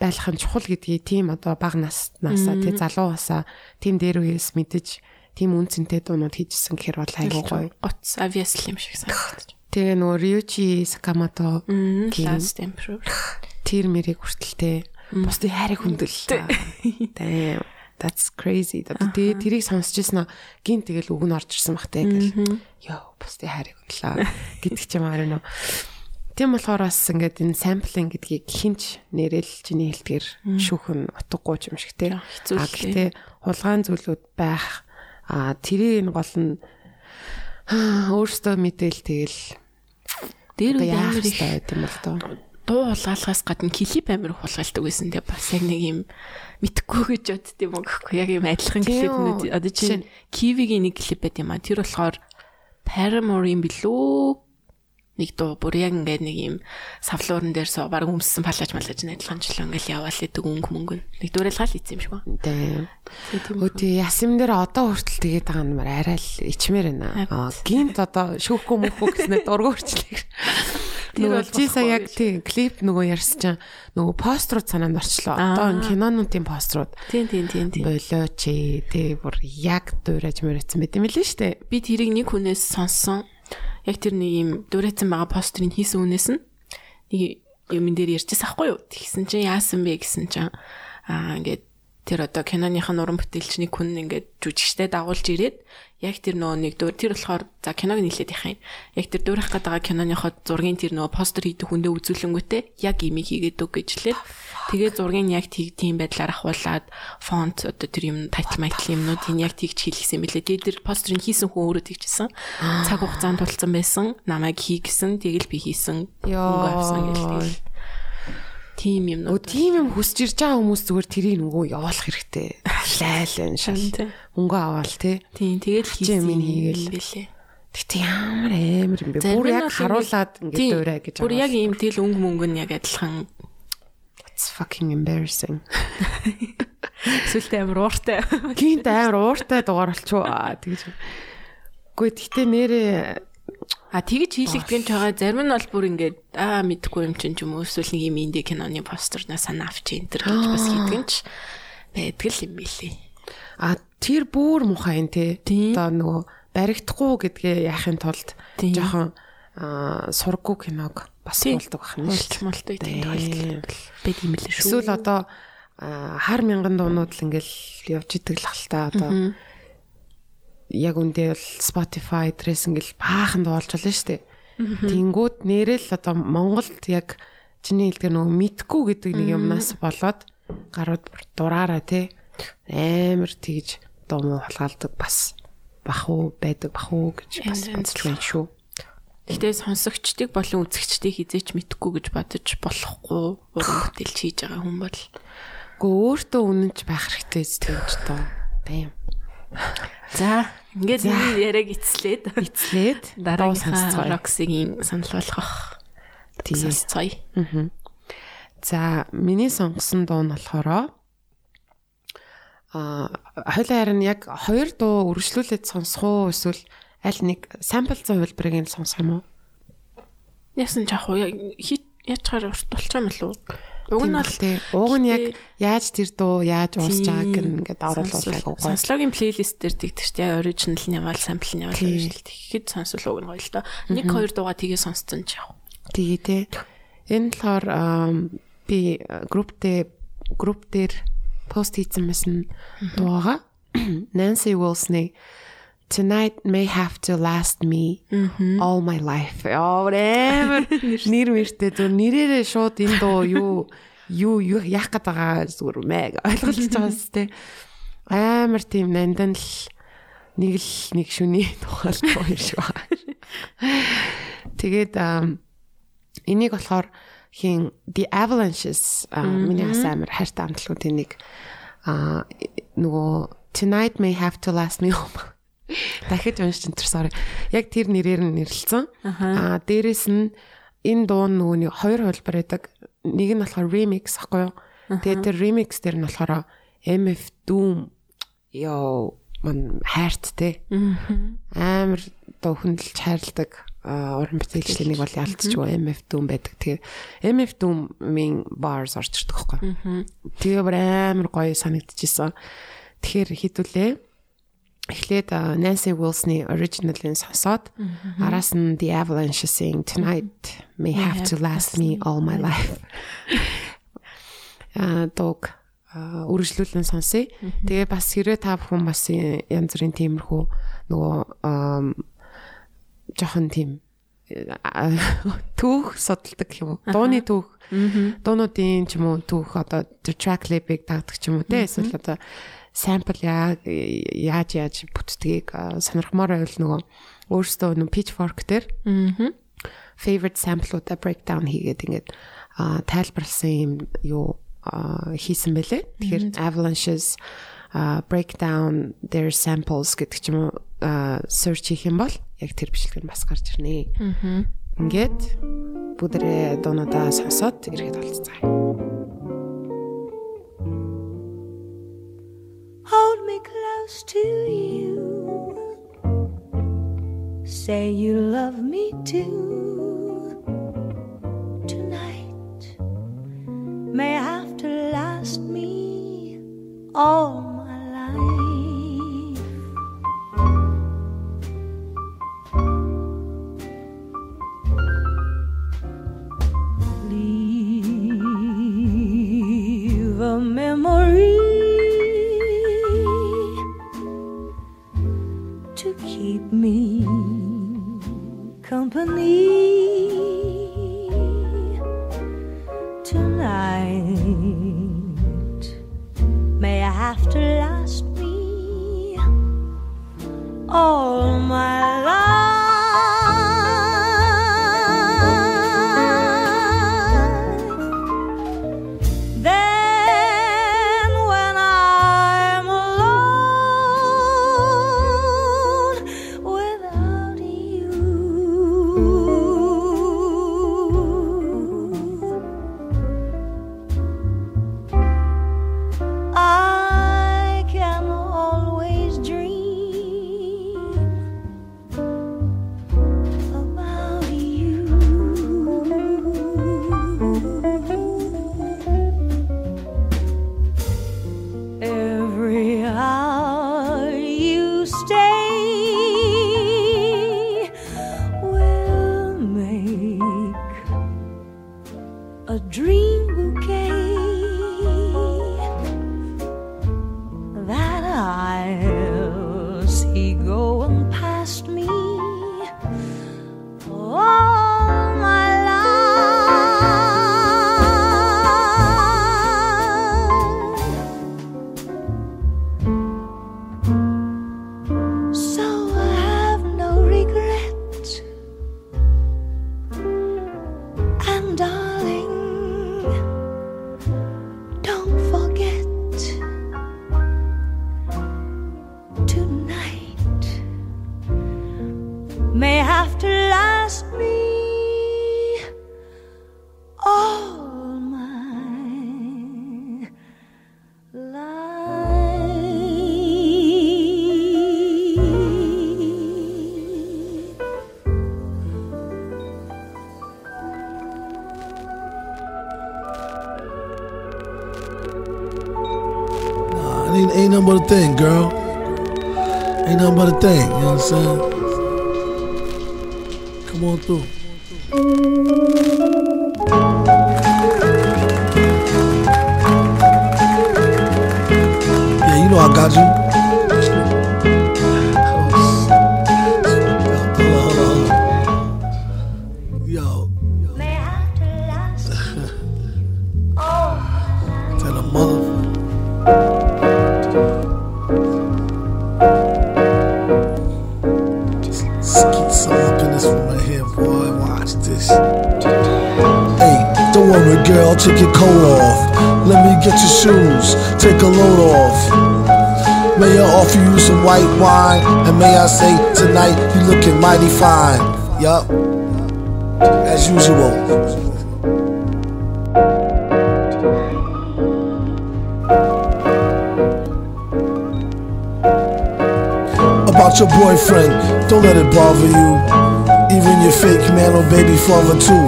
байх нь чухал гэдгийг тийм одоо бага наснасаа тий залуу басаа тийм дээр үеэс мэдэж тийм үнцэнтэй дуунууд хийжсэн гэхэр бол айгүй гоё. Гоц obviously юм шиг санагдаж. Тэгээ нөгөө Ryuichi Sakamoto Last Emperor. тэр мэрийг хүртэлтэй бусдын хайрыг хүндэллээ. Damn. That's crazy. Тэгээ тэрийг сонсч ирсэн гин тэгэл үг нь орж ирсэн бахтай гэл. Йоо, бусдын хайрыг хүндлээ гэдэг ч юм аа нөө. Тийм болохоор бас ингээд энэ самплинг гэдгийг хинч нэрэл чиний хэлдгэр шүүхэн утгагүй юм шиг те. А гэхдээ хулгаан зүйлүүд байх а тэрийн гол нь [sighs] өөртөө мэдээл тэгэл дээр үе амар их байт юм бол доо. Дуу хулгайлахаас гадна клип амар их хулгайлдаг байсан те бас яг нэг юм мэдхгүй гэж бодд юм уу гэхгүй яг юм адилхан клипнүүд үү. одоо чинь Kiwi-гийн нэг клип байт юм а тэр болохоор Paramore-ийн билүү нэг дуу бүр яг ингээд нэг юм савлуурн дээр суу баг өмссөн палаж малаж найдлаганчлаа ингээл яваал идэг өнгө мөнгө нэг дуурайлгаал ийцсэн юм шиг байна. Тийм. Тийм Өдөө ясам дээр одоо хүртэл тэгээд байгаа юм арай л ичмээр байна. Гинт одоо шүүхгүй мөхгүй гэснээр дургу хүрчлээ. Тэр Нөгөө чи сая яг тийм клип нөгөө ярьсан чинь нөгөө пострууд санаанд орчлоо. Одоо кинонуудын пострууд тийм тийм тийм тийм. болоо чи тий бүр яг дуурайж мөрөцсөн байт юм лээ штэ. Би тэрийг нэг хүнээс сонссон. Яг тэр нэг юм дуурайсан байгаа постерыг хийсэн хүнээс нь нэг юм дээр ярьчихсан ахгүй юу? Тэгсэн чинь яасан бэ гэсэн чинь аа ингээд тэр одоо киноных нь уран бүтээлчний хүн ингээд жүжигчтэй дагуулж ирээд яг тэр нөгөө нэг дөр тэр болохоор за киног нийлээд яхаа юм. Яг тэр дуурайх гээд байгаа киноныхоо зургийн тэр нөгөө постэр хийдэг хүндээ үзүүлэнгүүтээ яг имийг хийгээд үг гэжлээ. Тэгээ зургийг яг тийг тийм байдлаар ахуулаад фонт одоо тэр юм тайтл майтл юмнуудыг яг тэгж хийлгсэн байлээ. Тэгээ тэр постерыг хийсэн хүн өөрөө тэгжсэн. Цаг хугацаанд тулцсан байсан. Намайг хий гэсэн. Тэгэл би хийсэн. Өнгө авсан гэл тэгэл. Тим юм Өө тийм юм хүсэж ирж байгаа хүмүүс зүгээр тэрийг нөгөө явуулах хэрэгтэй. Лайл энэ шал. Тийм. Өнгө аваал тий. Тийм тэгэл хийсэн юм хийгээл. байлээ. Тэгтээ ямар амар юм бэ? Бүр яг харуулад ингээд дуурай гэж Бүр яг ийм тэгэл өнгө мөнгө нь яг адилхан It's fucking embarrassing. [laughs] сүлтэй амар ууртай. Гинт амар ууртай дугаар болчихоо. Тэгж. Гэхдээ тэгтээ нэрээ А тэгж хийлэгдэж байгаа зарим нь бол бүр ингээд аа мэдхгүй юм чинь ч юм уу эсвэл нэг юм инди киноны постернаа санаа авч энэ төр гэж бас [gasps] хийдэг нь ч байдаг юм билий. А тэр бүр муухай юм те. Одоо нөгөө баригдахгүй гэдгээ яахын тулд жоохон сургуу киног бас болдог байна шүү. Мултмултай тийм тохиолдол байд юм лээ шүү. Эсвэл одоо хар мянган дуунууд л ингээл явж идэг л хал та одоо яг үндэ бол Spotify дээрээс ингээл баахан дуулж болно шүү дээ. Тэнгүүд нэрэл одоо Монголд яг чиний хэлдгээр нөгөө мэдгүй гэдэг нэг юмнаас болоод гарууд дураараа те амар тэгж дуу муу холгаалдаг бас бах уу байдаг бах уу гэж бас байна шүү. Гэхдээ сонсогчдыг болон үзэгчдийг хизээч мэдхгүй гэж бодож болохгүй уран бүтээлч хийж байгаа хүн бол Гэхдээ өөртөө үнэнч байх хэрэгтэй ч тоо. Бэм. за ингээд энэ яриаг эцлээд Эцлээд [laughs] дараагийнхаа сонсцгоё. Roxy-гийн санал болгох Тэгээ. сонсцгоё. За миний сонгосон дуу нь болохоор а хойлоо харин яг хоёр дуу үргэлжлүүлээд сонсох уу эсвэл аль нэг сампл зан хөлбрийг нь сонсох юм уу? Яасан жаах уу хит яачаар урт болчих юм болов уу? Уг нь бол. Уг нь яг яаж тэр дуу яаж уусж байгааг ингээд оруулах гоо. Сонслогийн плейлист дээр тэгдэг чинь яг оригинал нь яваал, сампл нь яваал гэж тэгэхэд сонсвол уг нь гоё л доо. Нэг хоёр дуугаа тгээ сонссон ч яах. Тэгээ тий. Энэ болохоор би групптэй групп дээр пост хийсэн байсан дуугаа Nancy Wilson-ы Tonight may have to last me all my life. Яа [laughs] нэр мэртэй зөв нэрээрээ шууд энэ дуу юу юу яах гээд байгаа зүгээр мэг ойлголж байгаа юм тест. Амар тийм нандан л нэг л нэг шүний [laughs] тухайл дуу юм шиг байна. Тэгээд энийг болохоор хин The Avalanches а, миний бас амар хайртай амтлагуудын нэг а нөгөө Tonight may have to last me my [laughs] дахиж уншиж энэ sorry. Яг тэр нэрээр нь нэрлэлсэн. Аа дээрэс нь энэ дуу нөгөө хоёр хөлбөр байдаг. Нэг нь болохоор remix ахгүй юу? Тэгээд тэр remix дээр нь болохоор MF Doom ёо ман хайрт те. Амар дуу хөндлөж хайрладаг уран бүтээлчлийн нэг бол ялцчихгүй MF Doom байдаг. Тэгээ MF Doom-ийн bars орж ирдэг байхгүй. Тэгээ бүр амар гоё санагдчихсан. Тэгэхээр хідүүлээ. Эхлээд Nancy Wilson-ы original-ын сонсоод араас нь The Avalanche-ийн Tonight May Have to Last Me All My Life. [laughs] Аа дог үргэлжлүүлэн сонсъё. Тэгээ бас хэрэг та бүхэн бас янз бүрийн тиймэрхүү нөгөө жоохон тийм түүх судалдаг юм уу? Дууны түүх. Дуунуудын ч юм уу түүх одоо track lab-ыг дагдаг ч юм уу те эсвэл одоо sample яаж яаж бүтдгийг сонирхмоор байвал нөгөө өөрөөсөө нөгөө pitchfork дээр favorite sample-уудаа breakdown хийгээд ингээд тайлбарлсан юм юу хийсэн байлээ. Тэгэхээр avalanches break down their samples гэдэг ч юм уу search хийх юм бол яг тэр бичлэг нь бас гарч ирнэ. Аа. Ингээд бүдрээ дуунуудаа сонсоод ирэхэд болцгаая. Hold me close to you. Say you love me too. Tonight may have to last me all Valley. About your boyfriend. Don't let it bother you. Even your fake man or baby father too.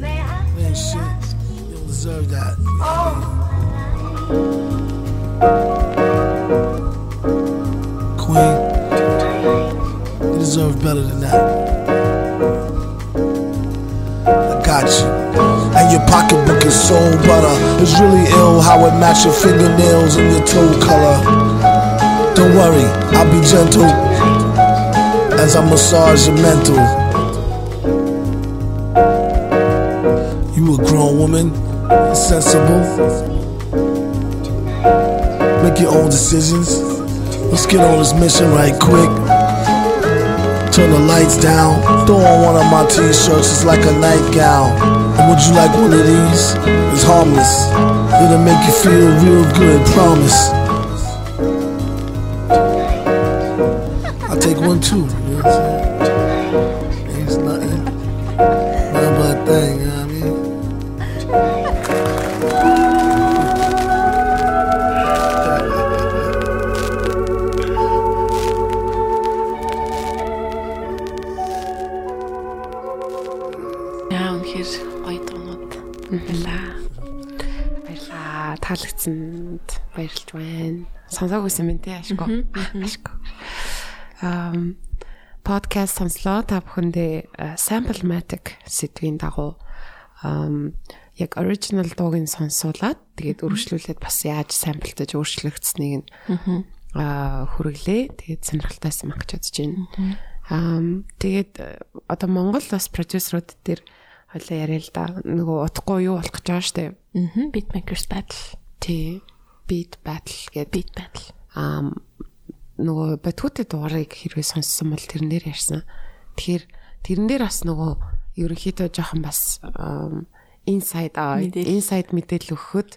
Man, shit, you don't deserve that. Queen, you deserve better than that. I got you. And your pocketbook is so butter. It's really ill how it matches your fingernails and your toe color. Don't worry, I'll be gentle as I massage your mental. You a grown woman, sensible. Make your own decisions. Let's get on this mission right quick. Turn the lights down. Throw on one of my t-shirts, it's like a nightgown. And would you like one of these? It's harmless. It'll make you feel real good, promise. One too. You know? It's nothing. But a thing, you know I mean? Таалагдсанд баярлж байна. Сонсоогүйсэн мэт тий ашгүй. Ашгүй. Подкаст сонслоо та бүхэндээ Samplematic сэдвийн дагуу яг original дуугийн сонсуулаад тэгээд өргөжлүүлээд бас яаж самплдаж өөрчлөгдсөнийг нь аа хүргэлээ. Тэгээд сонирхолтойсэн мах гэж бодож байна. Ам тэгээд э, одоо Монгол бас продюсерууд дээр хойлоо яриа л да. Нөгөө утгагүй юу болох гэж байгаа штэ. Мгм. Beatmakers battle. Тий. Beat battle гэдэг Beat battle. аа нөгөө батгуутай дугаарыг хэрвээ сонссон бол тэрнээр ярьсан. Тэгэхээр тэрэн дээр бас нөгөө ерөнхийдөө жоохон бас inside аа inside мэдээлэл өгөхөд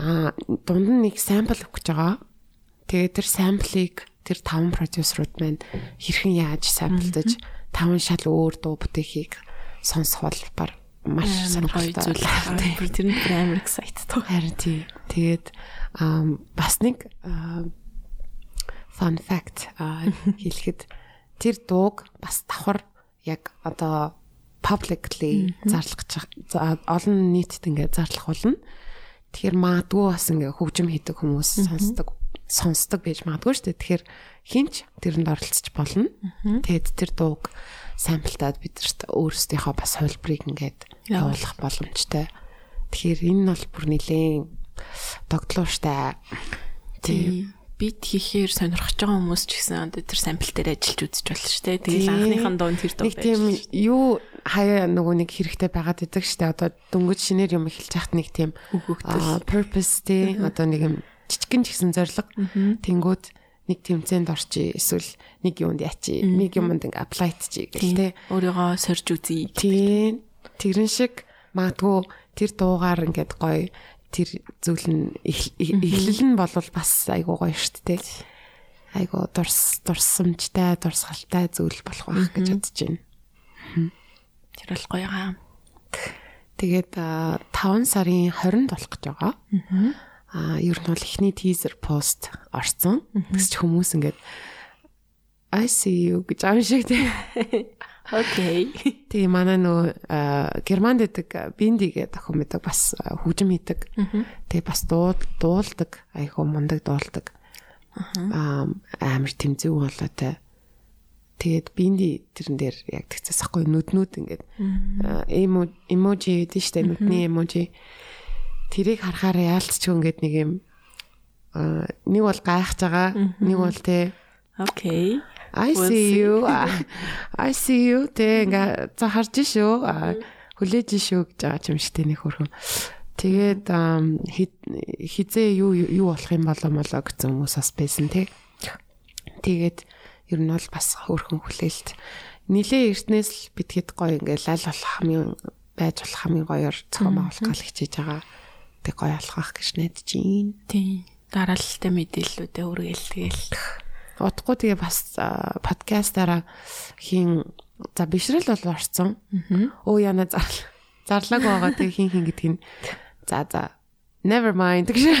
аа дунд нь нэг sample өгч байгаа. Тэгээд тэр sample-ыг тэр таван продюсерууд маань хэрхэн яаж самплдаж таван шал өөр дуу бүтээхийг сонсох бол бар маш сонирхолтой. зүйл. [laughs] Тэр нь амар excited. Харин тий. Тэгээд бас нэг fun fact хэлэхэд тэр дууг бас давхар яг одоо publicly зарлах олон нийтэд ингээд зарлах болно. Тэгэхээр магадгүй бас ингээ хөгжим хийдэг хүмүүс сонсдог сонсдог гэж магадгүй шүү дээ. Тэгэхээр хинч тэрэнд оролцож болно. Тэгээд тэр дууг самплтаад бидэрт өөрсдийнхөө бас хувилбарыг ингээд явуулах боломжтой. Тэгэхээр энэ нь бол бүр нэлээд догтлууштай. Тий. Бит хийхээр сонирхож байгаа хүмүүс ч гэсэн одоо тэр сампл дээр ажиллаж үзэж болно шүү дээ. Тэгэл анхныхан доон тэр дуу Нэг тийм юу хаяа нөгөө нэг хэрэгтэй байгаад идэг штэ одоо дөнгөж шинээр юм эхэлж яхад нэг тийм purpose тий. Одоо нэг юм жижигэн ч гэсэн зориг. Тэнгүүд нэг тэмцээнд орчий эсвэл нэг юунд ячи нэг юмд ингээ apply чи гэх тий. Өөрийгөө сорж үзье. тий. тэрэн шиг магадгүй тэр дуугаар ингээд гоё тэр зүйл нь эх- эх- эхлэл нь болвол бас айгуу гоё штт тий айгуу дурс дурсамжтай дурсгалтай зүйл болох байх гэж бодож байна. Тэр бол гоё аа. Тэгээд а, 5 сарын 20-нд болох гэж байгаа. Аа ер нь бол эхний teaser post орсон. Тэгсч хүмүүс ингээд I see you гэж аим шиг тий. Окей. Тэгээ манай нөө а, Германд идэг Бинди гэдэг охин байдаг бас хөгжим хийдэг. Тэгээ бас дуу дуулдаг, айхуу мундаг дуулдаг. Аа амар тэмцүү болоотой. Тэгээд Бинди тэрэн дээр яг тэгцээс ахгүй нүднүүд ингээд эможи гэдэг штэ нүдний эможи. Тэрийг харахаар яалтч ингээд нэг юм нэг бол гайхаж байгаа, нэг бол те Окей. I see you. [laughs] I see you. Тэ ингээ за харж шүү. Хүлээж шүү гэж байгаа юм шиг тэ нэг хөрхөн. Тэгээд хизээ юу юу болох юм болоо молоо гэсэн хүмүүс бас байсан тий. Тэгээд ер нь бол бас хөрхөн хүлээлт. Нилээ эртнээс л битгэд гоё ингээ лал болох хамгийн байж болох хамгийн гоёор зохион байгуулах гал хичээж байгаа. Тэг гоё болох байх гэж найдаж байна. Тий. Дараалалтай мэдээллүүдээ үргээл тэгэл. Удахгүй тэгээ бас подкастаараа хийн за бишрэл бол орсон. Өө яна зар зарлаг байгаа тэгээ хин хин гэдг нь за за never mind гэж.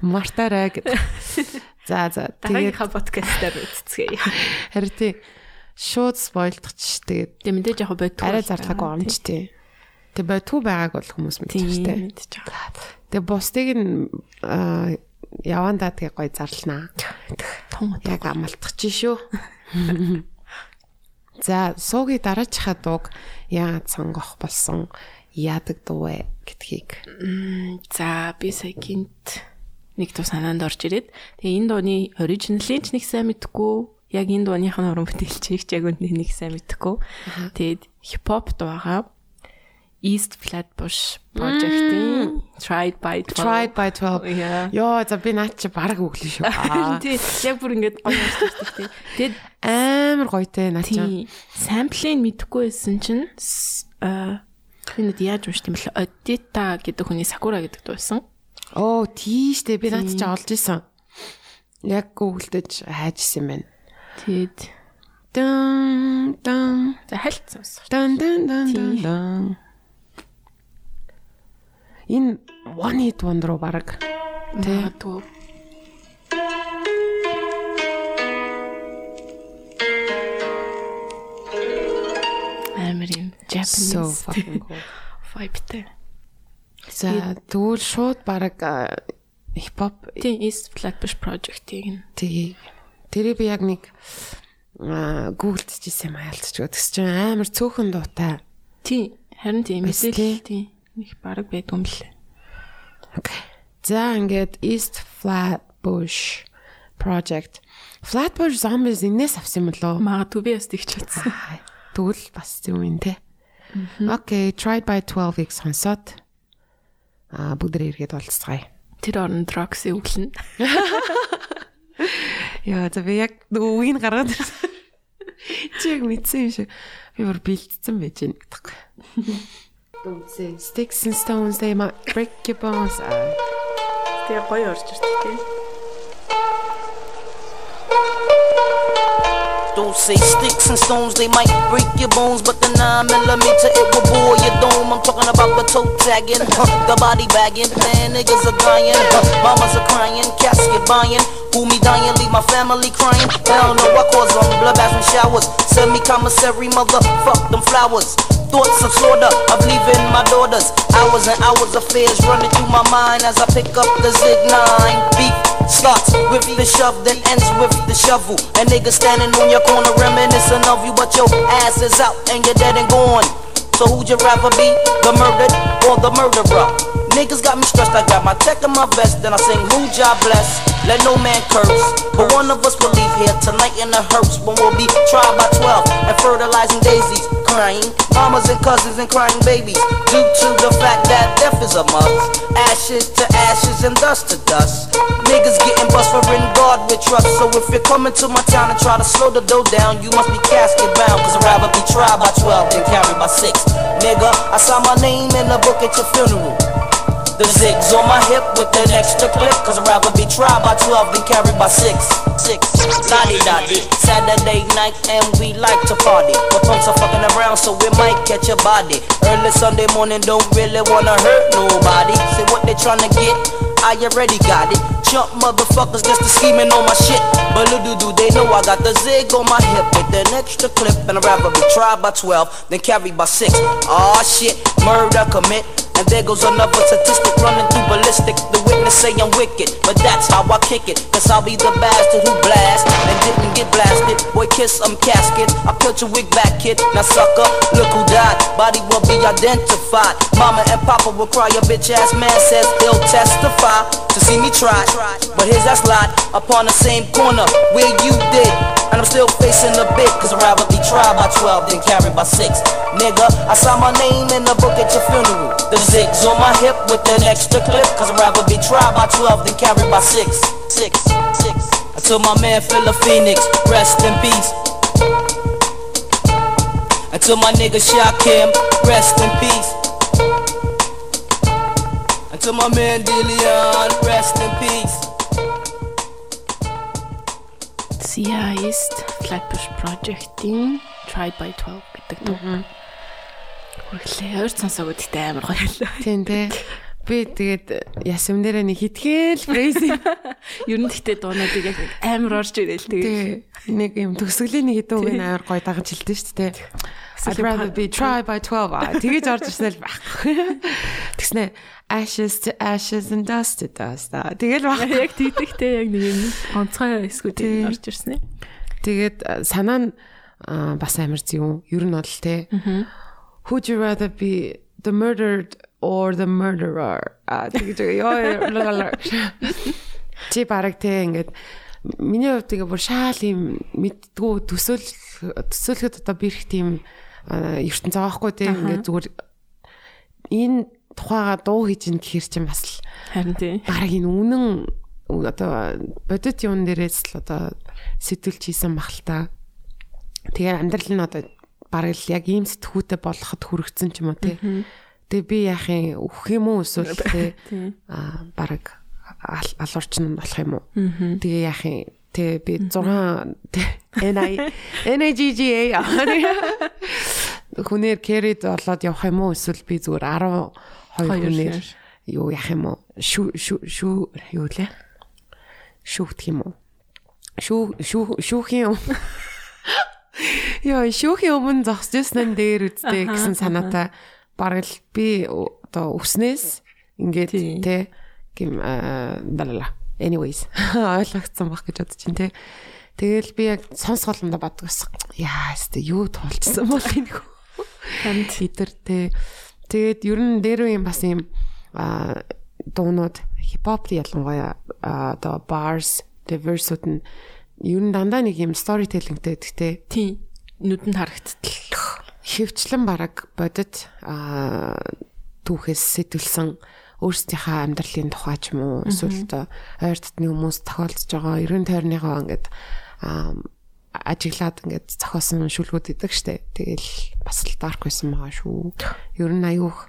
Мартаарай гэдэг. За за тэгээд подкастаар үзцгээе. харин тий шууд спойлдчих ч тэгээд Тэгээ мэдээж яг бодгүй. арай зарлаагүй амч тий. Тэг бодгүй байгааг бол хүмүүс мэдчих Тийм тий. мэдээж байгаа. Тэг бусдыг нь явандаа тэгээ гой зарлнаа. Том утга. Яг амалтчих чи шүү. [laughs] За суугийн дараачихаа дууг яагаад сонгох болсон яадаг дуу вэ гэдгийг. За би сая гинт нэг туу санаанд орж ирээд тэгээ энэ дууны оригиналын ч нэг сайн мэдгүй яг энэ дууныхын уран бүтээлчийг ч яг үндэ нэг сайн мэдгүй. Тэгээд хипхоп дуугаа East Flatbush Project-ийн Tried by 12. Tried by 12. Yeah. Йоо за би наад чи бараг өглөө шүү. [laughs] Тий, яг бүр ингэж гоё ярьдаг тий. Тэгээд Амар гоётэй наад чи. тий, самплыг мэдхгүй байсан чинь аа Хинэд яаж уншд юм бэл Одита гэдэг хүний Сакура гэдэг дуу байсан. Оо тийштэй би наад чи олж исэн. Яг гуглдэж хайж исэн байна. Тэгээд Дан дан за хальт сонсох. дан дан дан дан дан. Энэ one hit wonder уу бараг. Тэ. Магадгүй. Амар юм Japanese So fucking cool. [laughs] vibeтэй. За тэгвэл шууд бараг хипхоп Тийм East Flatbush Project-ийг нь тгий. Тэрийг би яг нэг гуглдчихсэн юм аялцчихгүй. Тэс чинь амар цөөхөн дуутай. тийм харин тийм мэдээлэл тийм их баг байдгүй юм лээ. За ингээд East Flatbush Project. Flatbush Zombies энэс авсан юм лөө? Магадгүй би бас тэгч. Аа, Тэгвэл бас зөв юм те. Окей, tried by 12-ыг сонсоод аа бүгдээ эргээд болцгаая. Тэр орон Drox-ийг өглөн. [laughs] Яа, за би яг үгийг гаргаад ирсэн. Чи яг мэдсэн юм шиг. Би бүр бэлдсэн байж say sticks and stones they might break your bones. Аа, Тэгээ гоё орж ирдэг тийм. Don't say sticks and stones, they might break your bones, but the 9 millimeter it will bore your dome. I'm talking about the toe tagging, huh, the body bagging, man, niggas are dying, huh, mamas are crying, casket buying. Who me dying, leave my family crying. Hell no, I cause them bloodbaths and showers. Send me commissary, motherfuck them flowers. Thoughts of slaughter of leaving my daughters. Hours and hours of fears running through my mind as I pick up the Zig 9. Beef starts with the shove, then ends with the shovel. A nigga standing on your corner reminiscing of you, but your ass is out and you're dead and gone. So who'd you rather be, the murdered or the murderer? Niggas got me stressed, I got my tech in my vest, then I sing who job bless. Let no man curse, but one of us will leave here tonight in the hearse when we'll be tried by 12 and fertilizing daisies, crying mamas and cousins and crying babies due to the fact that death is a must. Ashes to ashes and dust to dust. Niggas getting bust for in God with trust. So if you're coming to my town and try to slow the dough down, you must be casket bound. Cause I'd rather be tried by 12 than carried by 6. Nigga, I saw my name in the book at your funeral. The zigs on my hip with an extra clip Cause I'd rather be tried by 12 than carried by 6 6 Lottie dottie Saturday night and we like to party. But punks are fucking around so we might catch a body. Early Sunday morning don't really wanna hurt nobody. Say what they tryna get I already got it. Jump motherfuckers just to scheming on my shit. But little do they know I got the zig on my hip With an extra clip And I'd rather be tried by 12 than carried by 6 Aw shit, murder commit and there goes another statistic running through ballistic. The witness say I'm wicked, but that's how I kick it. Cause I'll be the bastard who blast and didn't get blasted. Boy, kiss some casket. I peeled your wig back, kid. Now, sucker, look who died. Body will be identified. Mama and Papa will cry. Your bitch ass man says he'll testify to see me try. But here's that slide upon the same corner where you did. And I'm still facing the bit, cause I'd rather be tried by 12 than carried by 6. Nigga, I saw my name in the book at your funeral. The zigs on my hip with an extra clip, cause I'd rather be tried by 12 than carried by 6. 6, 6. I told my man Philip Phoenix, rest in peace. Told my nigga Shakim, rest in peace. Told my man Dillion, rest in peace. Sia East Flatbush Project-ийн Tried by 12 гэдэг дуу. Хүрхлээ. Өөр сонсоог үдтэй амар гоё л. Тийм те. Би тэгээд ясам дээрээ нэг хитгэл crazy [laughs] Ер нь гэхдээ дуунуудыг яг амар орж ирэл тэгээд Тэг нэг юм төгсгөлийн нэг хэдэн үг амар гоё дагаж хэлдэг шүү дээ. I'd rather be tried by 12. аа. Тэгэж орж ирсэн л байхгүй. [laughs] Тэгснэ ashes to ashes and dust to dust. Тэгэл [laughs] баг. яг тэгдэхтэй яг нэг юм онцгой эсгүүдийг орж ирсэн ээ. Тэгээд санаа нь бас амар зүүн. Ер нь бол те. Would you rather be the murdered or the murderer? А тэгэж ёо. Чи бараг те ингээд миний хувьд тэгээ бүр шаал юм мэддгүү төсөөл төсөөлөхөд одоо бэрх тийм а, ертөнц байгаа хгүй те ингээд зүгээр энэ тухайга дуу хийж ин гэхэр чинь бас л Харин тий. бараг энэ үнэн одоо бодит юм дээрээс л одоо сэтүүлж хийсэн бах л та. Тэгээ амьдрал нь одоо бараг л яг ийм сэтгүүтэй болоход хүрэгцэн ч юм уу тий. Тэгээ би яах юм өөх юм уу эсвэл тий Тий. а бараг ал- алуурчин болох юм уу. Тэгээ яах юм Тэгээ би 6 NI NIGGA хүнээр carried болоод явах юм уу эсвэл би зүгээр 12 Хоёр хүнээр юу яах юм уу? Шүү шүү юу лээ? Шүүхт юм уу? Шүү шүү шүүхийн юм. [laughs] Яа, шүүхийн өмнө зогсожсэн дээр үсттэй гэсэн санаатай бараг л би одоо өснээс ингээд те гим далала. Anyways [laughs] ойлгогдсон баг гэж бодож чинь те. Тэгэл би яг сонсголондоо бодгоос. Яа, өстө юу туулчихсан бол энэ хөө. Харин Хитэртэй. Тэгээд ер нь дээр үе юм бас юм а дуунууд хипхоп ялангуяа одоо bars diverse-ууд нь ер нь дандаа нэг юм storytelling-тэй гэхдээ тий. Нүдэнд харагдтал. Хөвчлэн бараг бодит түүхээс сэтүүлсэн өөрсдийнхээ амьдралын тухай ч юм уу эсвэл одоо ойр дотны хүмүүс тохиолдож байгаа ерөн тойрныхоо ингээд ажиглаад ингээд зохиосон шүлгүүд идэг штэ. Тэгэл бас л dark байсан байгаа шүү. Ер нь аюух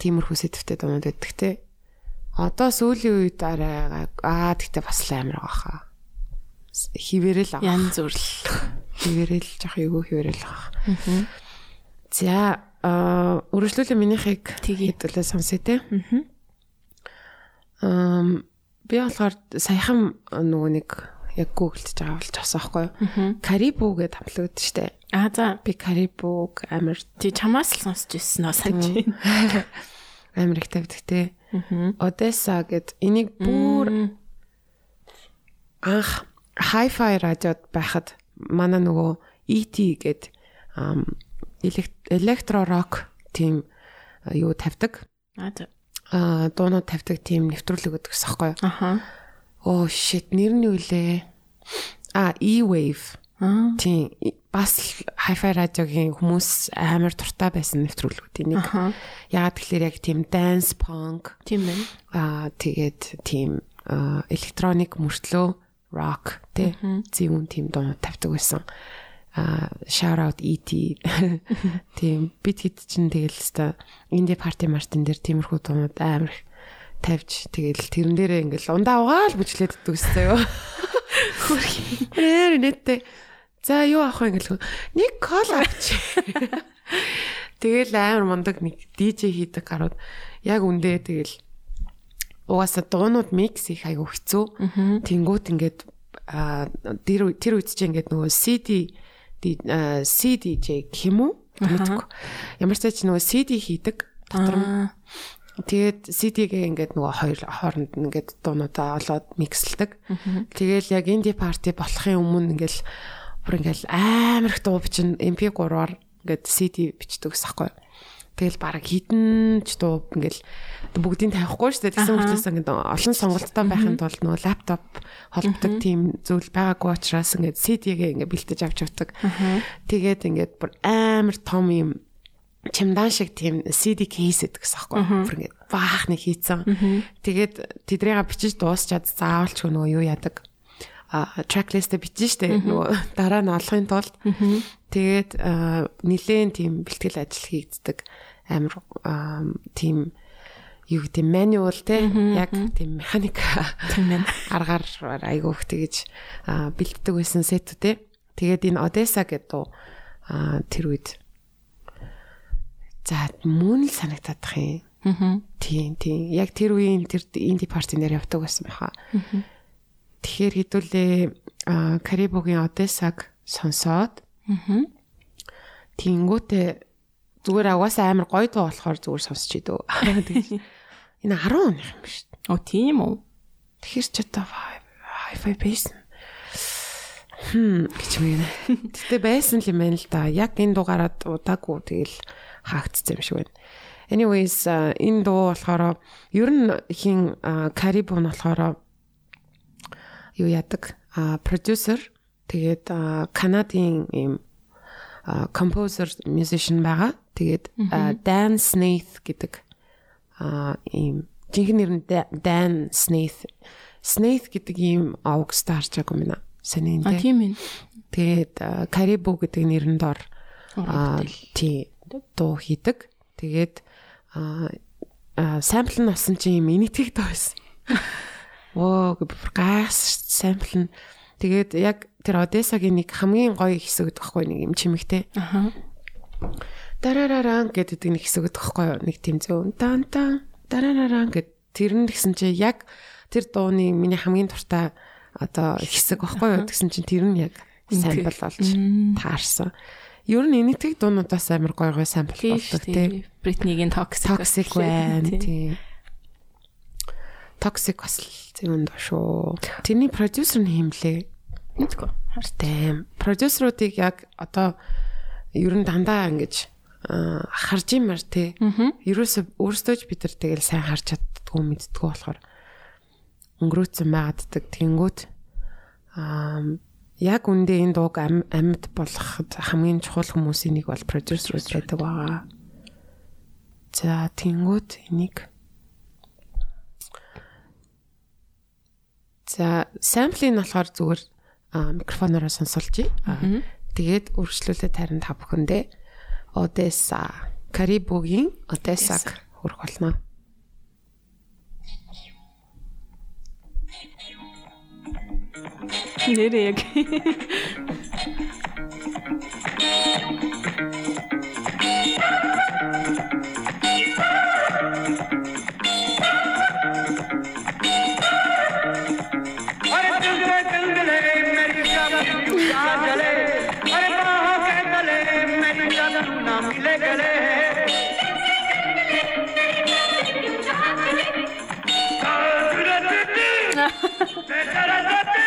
тиймэрхүү сэтвтэй дуунууд байдаг те. Одоо сүүлийн үед арай аа тэгтээ бас л амар байгаа хаа. Хивэрэл байгаа. Ян зүрл. Хивэрэл жоох эйгүү хивэрэл байгаа. За үргэлжлүүлээ минийхийг хэдүүлээ сонсъё те. Ам би болохоор саяхан нөгөө нэг яг гуглдж байгаа болж байгаа байхгүй юу? Карибу гэдээ хамтлагд штэ. Аа за Би карибуг амар тий чамаас л сонсч ирсэн нөө санаж байна. [laughs] амар их тавьдаг те. Одесса гэд энийг бүр анх hi-fi радиод байхад манай нөгөө ET гэд электро рок тийм а, юу тавьдаг. Аа дуунууд тавьдаг тийм нэвтрүүлэг өгдөг гэсэн юу? Аха. Оо shit нэр нь юу лээ? А E-wave. Аа. Тийм бас hi-fi радиогийн хүмүүс амар дуртай байсан нэвтрүүлгүүдийн нэг. Яагаад тэгэхээр яг тийм dance punk Тийм байна. аа тэгээд тийм аа, электроник мөртлөө rock тэ зүүн тийм дуунууд тавьдаг байсан. А shout out ET [laughs] тийм бид хэд чинь тэгэл хэвээр инди парти мартин дээр тиймэрхүү дуунууд амар их тавьж тэгэл тэрэн дээрээ ингээл ундаа угаал бүжлээд ддэг гэсэн юу. [laughs] Хөрхи. нэттэй. За юу авах вэ ингээл нэг кол авч. Тэгэл амар мундаг нэг DJ хийдэг гарууд яг үндэ тэгэл угаасаа дуунууд микс их айгу хэцүү. Тэнгүүт ингээд тэр тэр үед чинь ингээд нөгөө CD CDJ уу? Мэдгүй. Ямар ч ч нөгөө CD хийдэг дотор. Тэгээд CD-гээ ингээд нөгөө хоёр хооронд ингээд дуунуудаа олоод микслдэг. Тэгэл яг инди парти болохын өмнө ингээл бүр ингээл амар их дуу бичин MP3-аар ингээд CD бичдэг гэсэн байхгүй. Тэгэл баг хідэн ч дуу ингээл бүгдийг тавихгүй шүү дээ. Тэгсэн мэтлээс ингээд олон сонголттой байхын тулд нөгөө лаптоп холбогддог тийм зүйл байгаагүй учраас ингээд CD-гээ ингээд бэлтэж авч явдаг. Тэгээд ингээд бүр амар том юм чимдан шиг тийм CD кейс гэдэг гэсэн аахгүй. Бүр ингээд баах нэг хийцэн. Тэгээд тэдрийга бичиж дуусчаад заавалч нөгөө юу яадаг? А трacklist бичэн штэ нөгөө [laughs] дараа нь олохын тулд тэгээд нилээн тийм бэлтгэл ажил хийгддэг. Амар тийм юу гэдэг manual те яг тийм механик [laughs] аргаар айгуух тэгэж а, бэлддэг байсан сетүүд те тэгээд энэ Одесса гэдэг тэр үед. За мөн л санагтаад тах юм. Тийм тийм. Яг тэр үеийн тэр инди партин дээр явдаг байсан баха. Тэгэхээр хэдүүлээ а, Карибугийн Одессаг сонсоод Аа. Тэнгүүтээ зүгээр агаас амар гоё дуу болохоор зүгээр сонсч. [laughs] Тэгэж энэ 10 оных юм биш. Оо тийм үү? Тэгэхээр ч одоо hi-fi байсан. Хм гэж мэн. Гэтэ [laughs] байсан л юм байна л да. Яг энэ дуугаараа удаагүй тэгэл хаагдсан юм шиг байна. Anyways а, энэ дуу болохоор ер нь хин Карибу нь болохоор юу яадаг? А продюсер тэгээд а, Канадын ийм композер musician байгаа. Тэгээд а, Dan Snaith гэдэг а ийм жинхэнэ нэр нь Dan Snaith. Snaith гэдэг ийм яг юм байна. Санийн А дээ. тийм ээ. Тэгээд а, Caribou гэдэг нэрэн дор а тий дуу хийдэг. Тэгээд а а, сампл нь болсон чинь юм инэтгэх дуу байсан. [laughs] Оо гайхс сампл нь тэгээд яг тэр Одессагийн нэг хамгийн гоё хэсэг гэдэг байхгүй нэг юм чимэгтэй. Аха. Дарараран гэдэг нэг хэсэг гэдэг байхгүй? Нэг тийм зөв дан дан дарараран гэд тэр нь гэсэн чи яг тэр дууны миний хамгийн дуртай одоо хэсэг байхгүй юу? Тэгсэн чинь тэр нь яг сампл болж таарсан. Ер нь энэтхэг дуунуудаас амар гоё гоё сампл болдог тий. Бритнигийн toxic. Toxic байна тий. Toxic бас л зүүн доо шүү. Тэрний продюсер нь химлээ. Мэдгүй. Хартай. Продюсеруудыг яг одоо ер нь дандаа ингэж харж юмар тий. Ерөөсө өөрсдөө ч бид нар тэгэл сайн харж чаддгүй мэддгүй болохоор өнгөрөөцөн байгааддаг. Тэнгүүт аа яг үндэ энэ дууг ам- амьд болгоход хамгийн чухал хүмүүсийн нэг бол продюсерүүд байдаг байгаа. За тэнгүүт энийг За самплыг нь болохоор зүгээр а, микрофоноор сонсолж. Тэгээд үргэлжлүүлээд харин та бүхэндээ Одесса, Карибугийн Одессаг хүрэх болно. Нэрээ Tchau, tchau.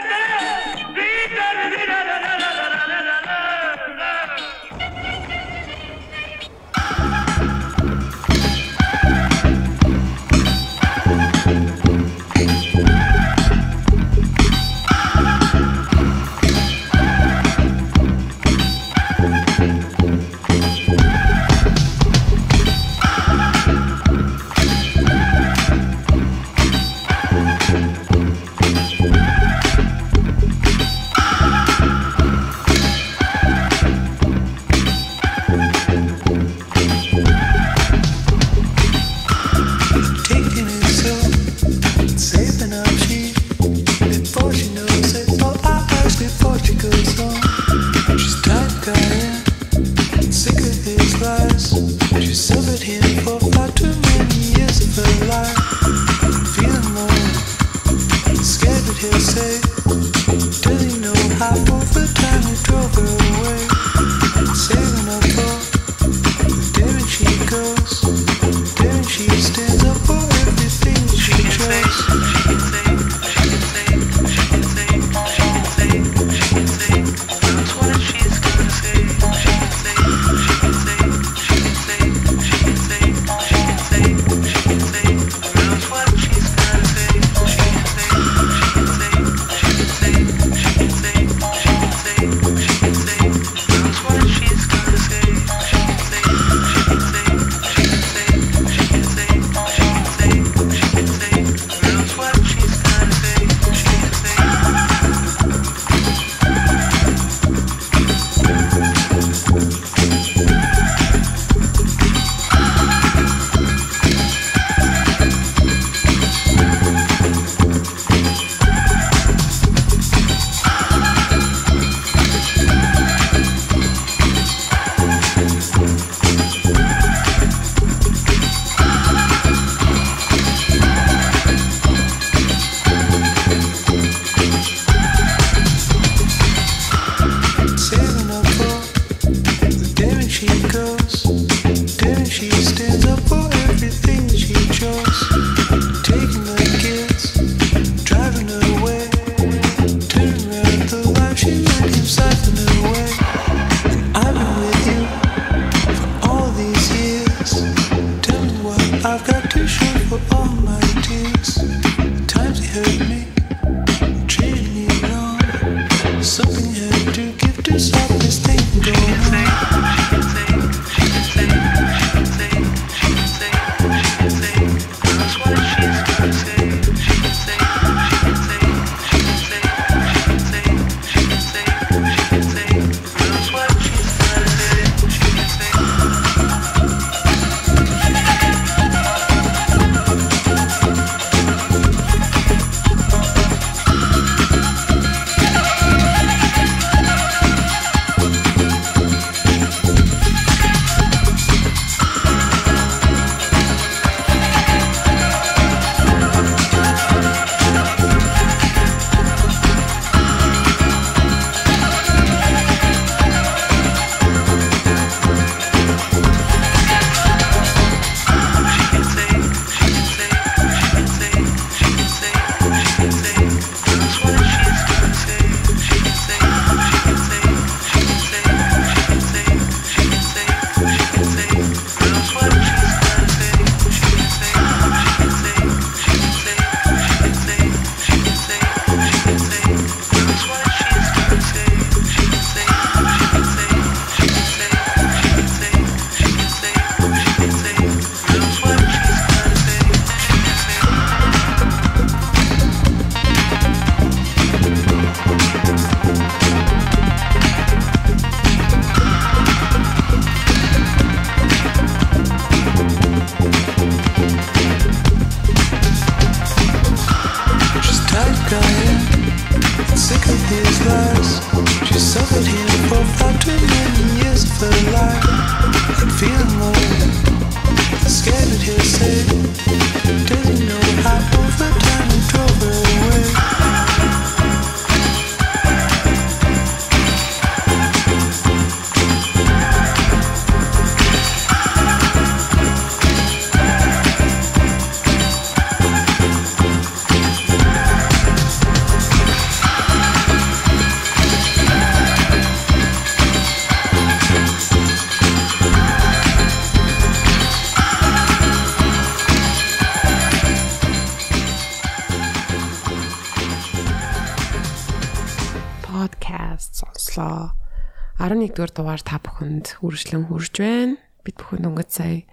11-р дугаар та бүхэнд үргэлжлэн хүрж байна. Бид бүхэн өнгөц сая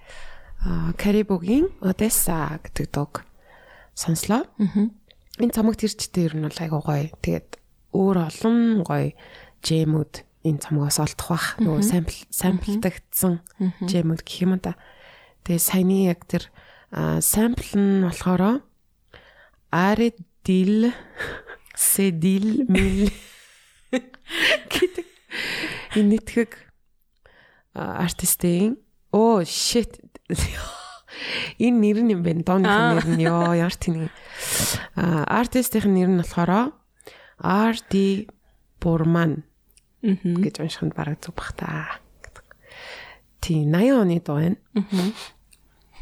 Карибогийн Одесса гэдэг дог сонслоо. Энэ цомог тэрчтэй ер нь бол айгуу гоё. Тэгээд өөр олон гоё жемүүд энэ цомгоос олдох бах. Нөгөө сампл самплдагдсан жемүүд гэх юм да. Тэгээд саяны яг тэр сампл нь болохоор Аредил Седил мил гэдэг энэ нэтгэг артистийн. Оо shit. Энэ нэр нь юм байна. Дооны нэр нь. Ёо ямар тийм артистийн нэр нь болохоор RD Бурман гэж уншихад бараг зүг бах та тий 80 оны дуу байна.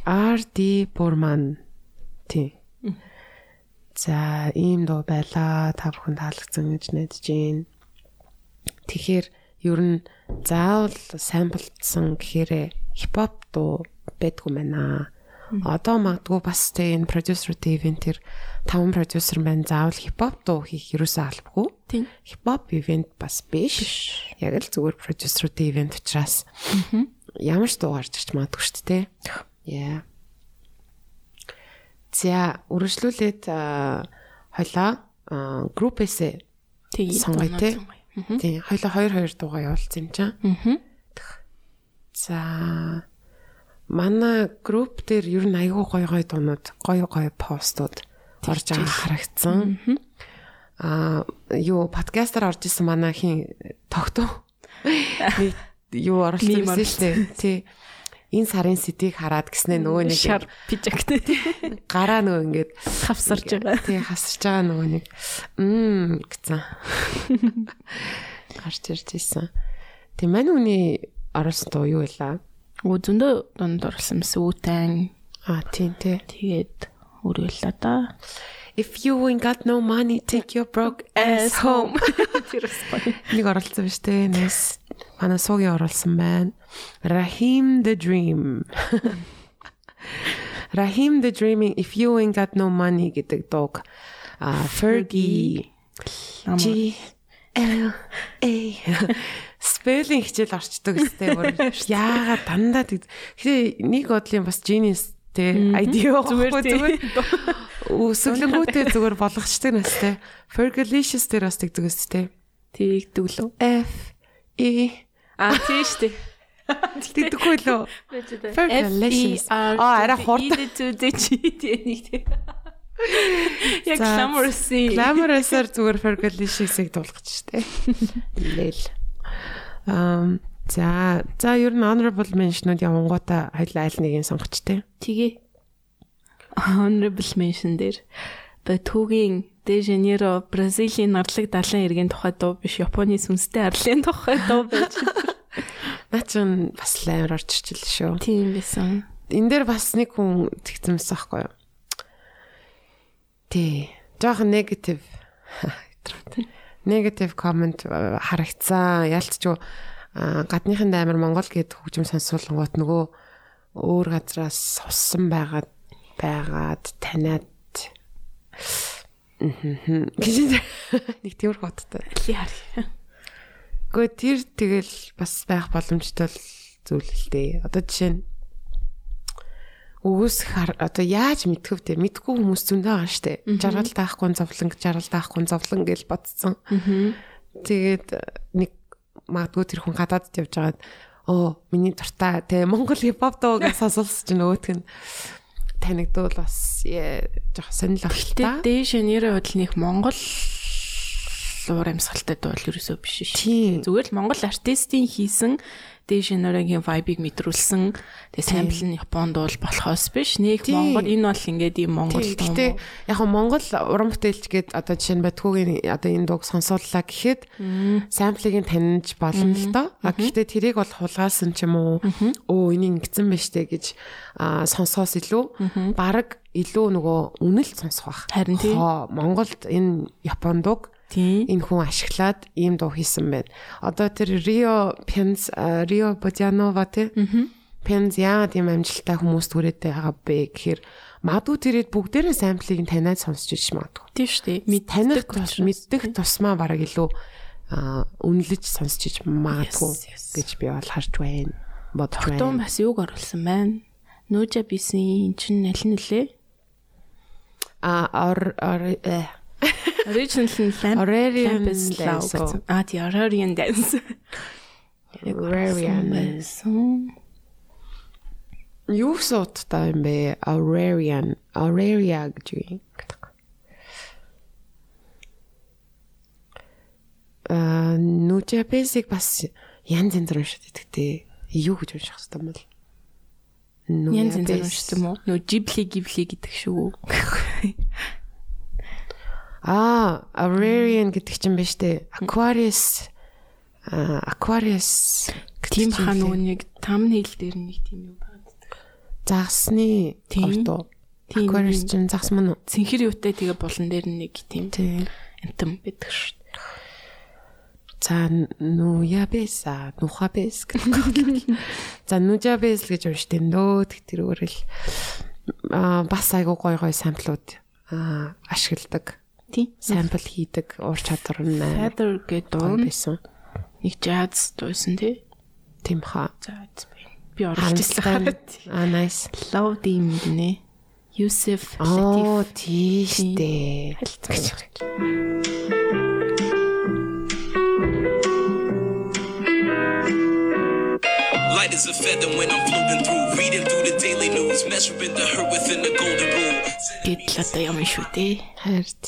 RD Бурман. Тий. За ийм дуу байла. Та бүхэн таалагдсан гэж найдаж байна. Тэгэхээр ер нь заавал самплдсан гэхээр хипхоп дуу байдгүй байна. Одоо магадгүй бас тэ энэ продюсеруудын ивентээр таван продюсер байна заавал хипхоп дуу хийх ерөөсөө албагүй. Хипхоп ивент бас биш. Яг л зүгээр продюсеруудын ивент учраас ямар ч дуу гарч ирч магадгүй шүү дээ. Яа. За үргэлжлүүлээд хойлоо группээсээ сонгоё те. Тийм, хойлоо 2 2 дуугаа явуулсан юм чинь. Аа. За манай групп дээр ер нь айгүй гоё гоё дуунууд, гоё гоё постууд орж байгаа харагдсан. Аа юу подкастаар орж исэн манай хин тогтоо. [laughs] Нэг юу оруулсан байсан шүү дээ. Тий. Энэ сарын сэтийг хараад гэснээ нөгөө нэг шар пижактэй гараа нөгөө ингээд хавсарж байгаа. Тий хасарч байгаа нөгөө нэг мм гэсэн. Гарч ирж исэн. Тэг мань үний оруулсан дуу юу вэ? Өө зөндөө донд орлсон мэс үүтэн. А тийм тий. Тэгээд өрөөл л да. If you ain't got no money, take your broke ass home. Нэг оруулсан биз дээ. Нэс. Манай суугийн оруулсан байна. Rahim the Dream. [laughs] Raheem the Dreaming If You Ain't Got No Money гэдэг дууг а Fergie G L A [laughs] спеллинг хичээл орчдөг өстэй бүр яагаад дандаа тэг. Тэгэхээр нэг бодлын бас genius те ID Зүгээр зүгээр [laughs] тий. зүгээр болгочтой настай. Fergalicious дээр бас тэгдэг өстэй. Тэгдэг лөө. F E А тийш тий. тэгдэггүй лөө. Аа арай хурд. E G тий нэг тий. Яг glamorous. Glamorous-аар зүгээр Fergalicious-ыг дуулгах штэ. Лэл. Ам за за ер нь honorable mention-ууд явангуудаа хоёул аль нэгийг сонгочтой. Тэгээ. Honorable mention дээр Батүгийн Де Жанейро Бразилийн нарлаг далайн иргэн тухай дуу биш Японы сүнстэй арлын тухай дуу байж. [laughs] Наа чин бас лаймар орж ирчихлээ шүү. Тийм байсан. энэ дээр бас нэг хүн тэгцэмсэн байхгүй юу? Тий. Жохон негатив. Негатив комент харагцсан. Ялцч юу а, гадныхын аймар Монгол гээд хөгжим сонсуулгууд нөгөө өөр газраас суссан байгаад байгаад таниад. Гэж нэг тиймэр хоттой. Ли харъя. Гэхдээ тэр тэгэл бас байх боломжтой зүйл л дээ. Одоо жишээ нь өгөөсөх одоо яаж мэдхөв те мэдгүй хүмүүс зөндөө байгаа штэ. Жаргал таахгүй зовлон жаргал таахгүй зовлон гэж бодсон. Тэгээд нэг магадгүй тэр хүн гадаадд явж байгаад оо миний дуртай те Монгол хипхоп дуу гэж сонсолс чинь нөгөөх нь танигдвал бас ээ, жоох сонирхол авахтай. Де Жанейро бодол нэг Монгол уур амьсгалтай дуу л ерөөсөө биш шүү. Зүгээр л Монгол артистийн хийсэн Де Жанейрогийн vibe-ыг мэдрүүлсэн. Тэгээ сампл нь Японд дуу болохоос биш. Нэг Тийм. Монгол энэ бол ингээд ийм Монгол дуу. Гэтэ яг хөө Монгол уран бүтээлч гээд одоо жишээ нь Батгуугийн одоо энэ дууг сонсууллаа гэхэд самплыг нь таньж болно л доо. А гэхдээ тэрийг бол хулгаалсан ч юм уу өө энийг ингэсэн байж тээ гэж а сонсохоос илүү баг илүү нөгөө үнэлт сонсох байх. Харин тий. Хоо, Монголд энэ Япон дууг Тийм. Энэ хүн ашиглаад ийм дуу хийсэн байна. Одоо тэр Рио Пенс Рио Бодянова те. Пенс яагаад ийм амжилттай хүмүүс түрээд байгаа бэ гэхээр магадгүй тэрэд бүгдээрээ самплыг нь таниад сонсч иж магадгүй. Тийм шүү дээ. Мэд таних мэддэг тусмаа бараг илүү үнэлж сонсч иж магадгүй гэж би бол харж байна. Бодож Тогтун байна. бас юуг оруулсан байна? Нүүжа бисэн эн чинь аль нь лээ? А ор ор э, Original нь Lamp Aurelian Lamp's Dance. Аа тий Aurelian Dance. Aurelian. байсан. Юу суудтай юм бэ? Aurelian, Aurelia гэж юм. Аа, нүжапесик бас янз янз уншиж идэгтэй. Юу гэж унших хэрэгтэй юм бол? Янз Нүжапес. уншдаг юм уу? Нөө Ghibli Ghibli гэдэг шүү. [laughs] Аа, Aurelian гэдэг чинь биш үү? Aquarius аа, Aquarius Тийм хаа нөгөө нэг thumbnail дээр нэг тийм юм байна. загсны ордуу. Тийм. Aquarius чинь загс мөн үү? Цэнхэр юутай тэгээ булан дээр нэг тийм Тийм. амтан байдаг шүү. За нуябеса, нухабес. За нужабес гэж уншдаг нөө тэр өөрөл аа бас айгу гой гой самплууд аа ашигладаг. Тийм. Сампл хийдэг уур чадвар нь Feather гэдэг дуу байсан. нэг jazz дуусан тий. Тийм хаа. За би ирсэн хараад. Аа nice. Love Dim гинэ. Юсеф Оо Латиф тийштэй. хэлцэж. Light as a feather when I'm floating through, reading through the daily news, measuring the hurt within the golden rule. Гэдэл одоо юм шүү дээ. Хайрт.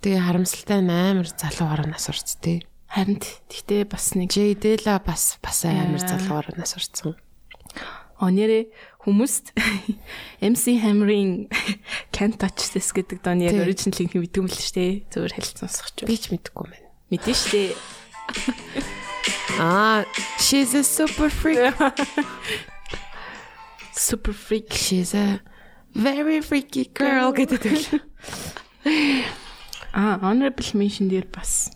Тэгээ харамсалтай амар залуугаар нас орцтой. Харин т- тэгтээ бас нэг Джейдела бас бас амар Яа. залуугаар нас орцсон. онерэ хүмүүст [laughs] MC Hammer-ийн [laughs] Can't Touch This гэдэг дооны яг Тий. original-ийг мэддэг юм л шүү дээ. Зүгээр хэлцэн сонсох ч. Би ч мэдэхгүй байна. Мэдэн шүү [laughs] дээ. Аа, she's a super freak. [laughs] Super freak. She's a very freaky girl гэдэг л. А honorable mention дээр бас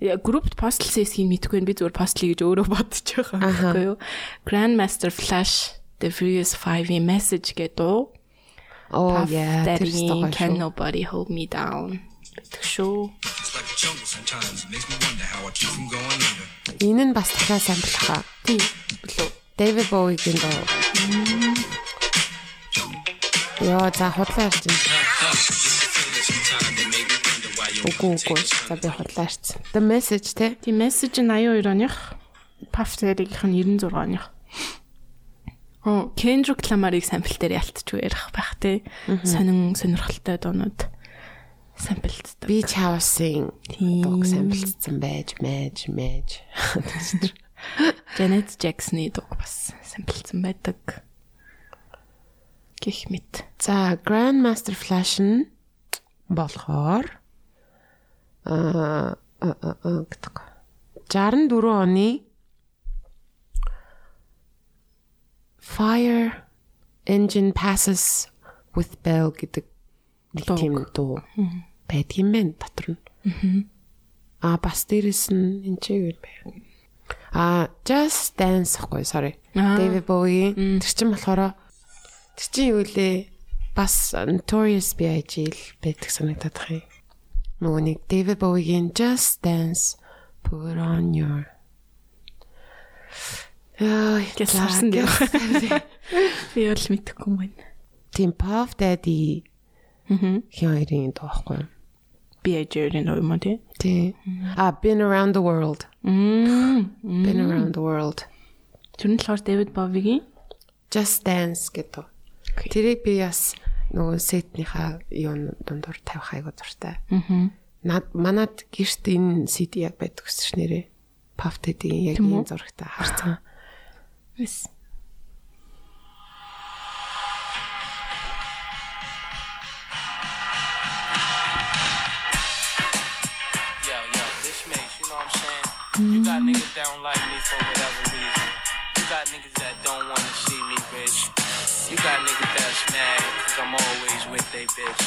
Я группт postal CS-ийг мэдгүй байна. Би зүгээр postal гэж өөрөө бодож байгаа Аха. байхгүй юу? Grandmaster Flash The Furious 5-ийн Message гэдэг дуу. оо Puff яа тэр Daddy-ийн стогоо Can шүү. Nobody Hold Me Down. Тэгэх шүү. Энэ нь бас дахиад самплахаа. Тийм. Билүү. David Bowie-гийн дуу. Яа за худлаа ярьж байна. Үгүй үгүй. За би худлаа ярьсан. The message те. Тийм Message нь 82 оных. Puff Daddy-гийнх нь 96 оных. Оо, Kendrick Lamar-ыг сампл дээр ялтч ярих байх тий. Сонин сонирхолтой дуунууд Beach House-ийн Тийм. дууг самплцсан байж мэж мэж. [laughs] Janet Jackson-ы дуу бас самплсан байдаг. Гэх мэт. За Grandmaster Flash нь болохоор аа гэдэг. 64 оны Fire Engine Passes with Bell гэдэг нэг тийм дуу байдаг юм байна дотор нь. Аа бас дээрэс нь энэ ч юу бэ? Аа Just Dance гэхгүй sorry. David Bowie тэр чинь болохоор тэр чинь юу лээ? Бас Notorious B.I.G. л байдаг санагдаад байгаа юм. Нөгөө нэг David Bowie-гийн Just Dance Put on your Яа, харсан дээ. Би бол мэдэхгүй юм байна. Тийм Puff Daddy. Хин хоёрын дуу байхгүй юу? Би ажирын дуу юм тий? Тий. А Been Around the World. Been Around the World. Тэр нь болохоор David Bowie-гийн Just Dance гэдэг. Тэрийг би бас нөгөө сетнийхаа юу дундуур тавих айгуу дуртай. Мгм. Над манад гэрт энэ CD яг байдаг гэсэн нэрээ. Puff Daddy яг энэ зурагтаа харсан. Yes. You got niggas that don't like me for whatever reason. You got niggas that don't want to see me rich. You got niggas that's mad because I'm always with they bitch.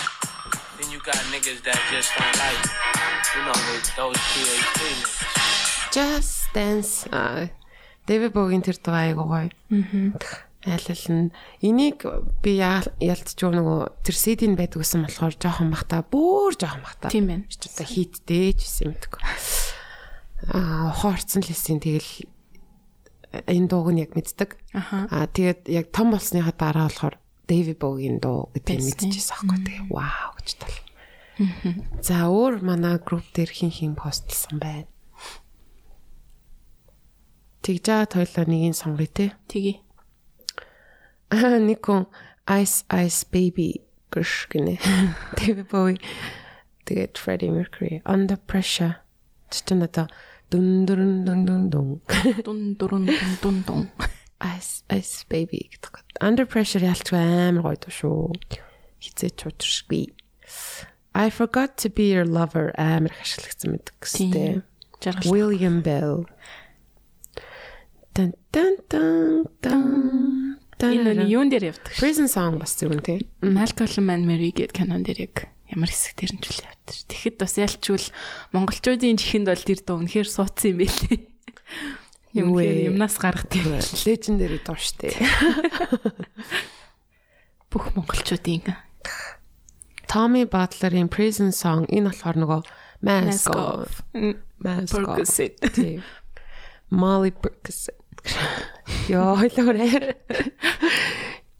Then you got niggas that just don't like me. You know, those PhD niggas. Just Dance. David Bowie-гийн тэр дуу айгуу гоё. Аа. Айлал нь энийг би ялцж юу нөгөө тэр нь байдаг гэсэн болохоор жоохон бахта бүр жоохон бахта. Тийм байна. Чи одоо хийдтэй ч юм мэдгүй. Аа хоорцсон л хэлсэн тэгэл энэ дууг нь яг мэддэг. Аа тэгээд яг том болсныхаа дараа болохоор David Bowie-гийн дуу гэдгийг мэдчихсэн аахгүй тэгээ вау гэж тал. За өөр манай групп дээр хин хин постлсан байна. Тэгж жаа тойлоо нэг нь сонгоё те. Тэгээ. Аа нэг хүн Ice Ice Baby гэш гинэ. [laughs] David Bowie тэгээд Freddie Mercury Under Pressure чинь одоо дүн дүн дүн дүн дүн Дун дурун дун дун дун. Ice Ice Baby гэдэг. Under Pressure ялчгүй амар гоё дуу шүү. Хизээч учиршгүй. I forgot to be your lover амар их ашиглагдсан мэдэг гэстэй. William Bell. Тан тан тан тан. Энэ нь юун дээр явдаг. Prison Song бас зүгэн тий. Malcolm and Mary гэдэг кинон дээр яг ямар хэсэг дээр нь ч үл явдаг. Тэгэхэд бас ялчгүй монголчуудын чихэнд бол тэр дуу үнэхээр суудсан юм байлээ. Юм юмнаас гаргадаг. Legendary дуу штэ. [laughs] Бүх монголчуудын Tommy Butler-ийн Prison Song энэ болохоор нөгөө Mask Off. Mask Off. [laughs] Тий. Molly Percocet. Йоо, хойлоор.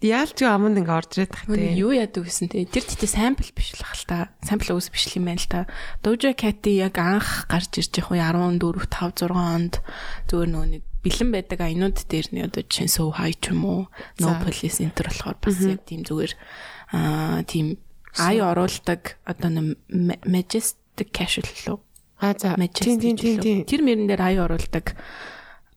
Яалч аманд ингээ орж ирээд тах Үнэ тий. юу яадаг гэсэн те тэр тэгтээ сампл биш л хал та. Сампл ус биш л юм байна л та. Doja Cat яг анх гарч ирж үе 14 5 6 онд зүгээр нөгөө нэг бэлэн байдаг аянууд дээр нь одоо чинь So High ч юм уу No. Police Enter болохоор бас яг тийм зүгээр аа тийм ай оруулдаг одоо Majestic Casual лөө А за. Тийм тийм тийм тийм. тэр мөрөн дээр ай оруулдаг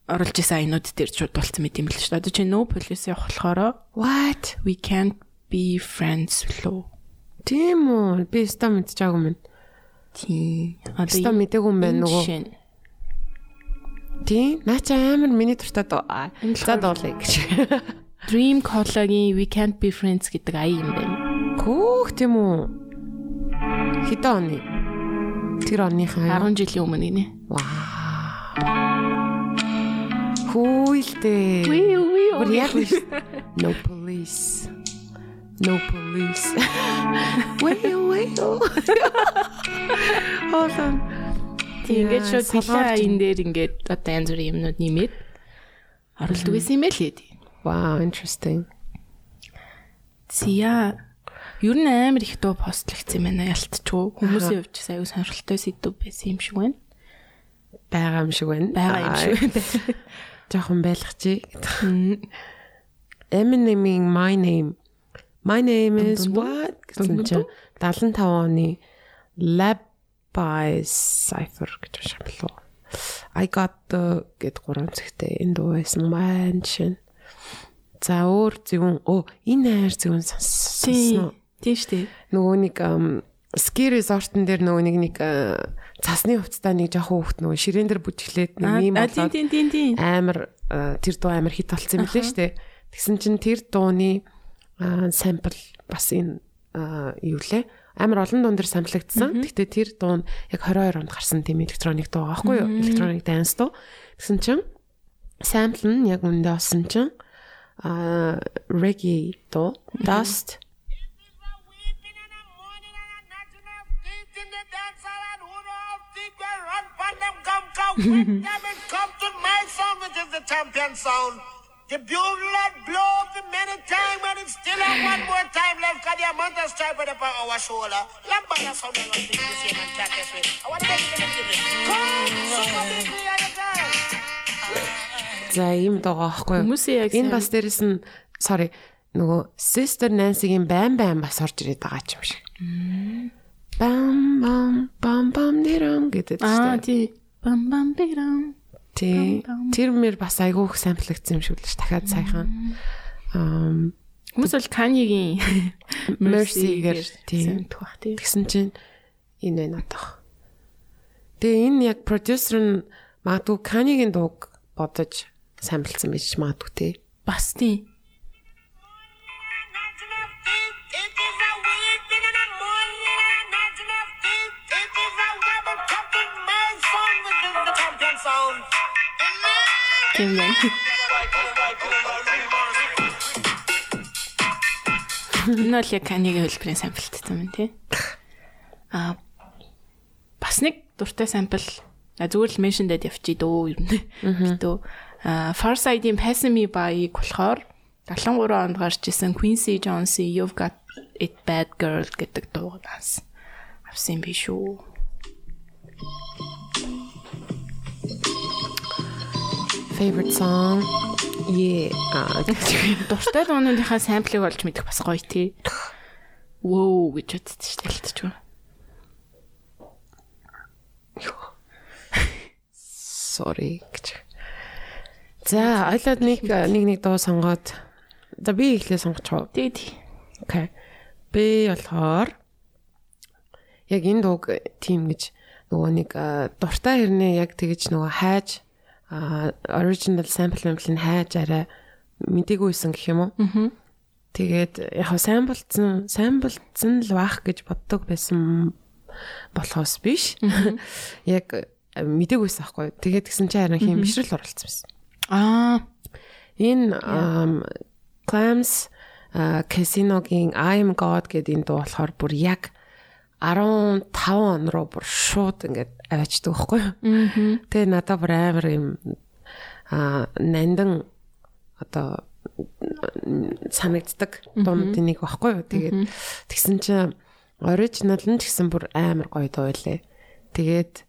оруулж исэн аянууд дээр шууд болцсон мэт юм л шүү дээ. Одоо чи No Police явах болохоор What? we can't be friends лөө Тийм үү? Би ста мэдчихаагүй юм. Тийм. Ста мэдээгүй юм байна нөгөө. Тийм. Наа чи амар миний Энэ За дуулъя гэж. Dream Color-гийн We Can't Be Friends гэдэг ая юм байна. Хөөх тийм үү? Хэдэн оны? Тэр оныхаа 10 жилийн өмнө гинэ. Хүүйлдээ. Үи үи Бүр яг биш. [laughs] No police. No police. [laughs] Wait, wait. [laughs] Ингээд Яа, шууд дэлхийн аян дээр ингээд одоо янз бүрийн юмнууд нэмээд оруулдаг гэсэн юм байл ээ. Wow, interesting. Зя. Ер нь амар их дуу постлогдсон юм байна ялтчгүй. Хүмүүсийн хувьд ч аюу сонирхолтой сэдв байсан юм шиг байна. Бага юм шиг байна. Бага юм шиг байна. Жохон байлгачих. Eminem-ийн My Name. My name is what? гэсэн чинь 75 оны Lab by Cypher гэж болов. I got the гэд гурван зэгтэй энэ дуу байсан маань шин. За өөр зөвөн оо энэ хайр зөвөн сонссон. Тийм шүү дээ. Нөгөө нэг ски resort-н дээр нөгөө нэг нэг э, цасны хувцастай нэг жоохон хүүхд нөгөө ширээн дээр бүжиглээд нэг юм болоод амар э, тэр дуу амар хит болсон лээ штэ. Тэгсэн чинь тэр дууны сампл бас энэ э, юу лээ амар олон дуун дээр самплагдсан. Гэхдээ тэр дуу нь яг 22 онд гарсан тийм электроник дуу аахгүй юу? Электроник данс дуу. Тэгсэн чинь сампл нь яг үндэ осон чинь а reggae дуу dust Come to my sound, which is the champion sound. The bugle that blow the many time, but it's still have one more time left. Cause the amount of stripe upon our shoulder. Lambada sound I want to the same and chat this way. I want to make them into this. Come, big, we are the girls. За ийм дуугаа аахгүй энэ бас дээрэс нь sorry нөгөө Sister Nancy-гийн бам бам бас орж ирээд байгаа ч юм шиг. Бам бам бам бам дэрэн гэдэг Аа чинь. тий. Бам бам бирам. Бам. Тэр мэр бас айгүйх самплагдсан юм шиг л ш дахиад саяхан. Аа Хүмүүс бол Kanye-гийн [laughs] Mercy-гээр тий. тийм бах тий. Тэгсэн чинь энэ байна одоо. Тэгээ энэ яг продюсер нь магадгүй Kanye-гийн дууг бодож самплсан байж магадгүй тий. Бас тий. Тийм байна. Энэ бол яг Kanye-гийн хөлбөрийн самплтсан юм тий. Аа бас нэг дуртай сампл зүгээр л mention дээд явчих дөө ер нь. Битүү а Farside-ийн Pass Me By-ыг болохоор 73 онд гарч исэн Quincy Jones-ийн You've Got It Bad Girl гэдэг дуугаас авсан юм биш үү. Favorite song. Yeah. Дуртай дуунуудынхаа самплыг олж мэдэх бас гоё тий. Воо гэж дээ хэлчихв. sorry гэж. За, ойлоод нэг нэг нэг дуу сонгоод за би ихлээ сонгочихоо. Тий, тий. Окей. Би болохоор яг энэ дууг тийм гэж нөгөө нэг дуртай хэрнээ яг тэгэж нөгөө хайж original sample sample-ыг хайж арай мдэггүйсэн гэх юм уу? Тэгээд яг сайн болцсон, сайн болцсон л баах гэж боддог байсан болохоос биш. [laughs] Яг мдэггүйсэн аахгүй. Тэгээд гисэн чи харин хин бишрэл оролцсон байсан. Аа, Энэ Clams Casino-гийн I'm God гэдэг энэ дуу болохоор бүр яг 15 он руу бүр шууд ингээд аваачдаг байхгүй юу? Тэгээ надад бүр амар юм а нандан одоо санагддаг дуунуудын нэг байхгүй юу? Тэгээд тэгсэн чинь оригинал нь ч гэсэн бүр амар гоё дуу байлээ. Тэгээд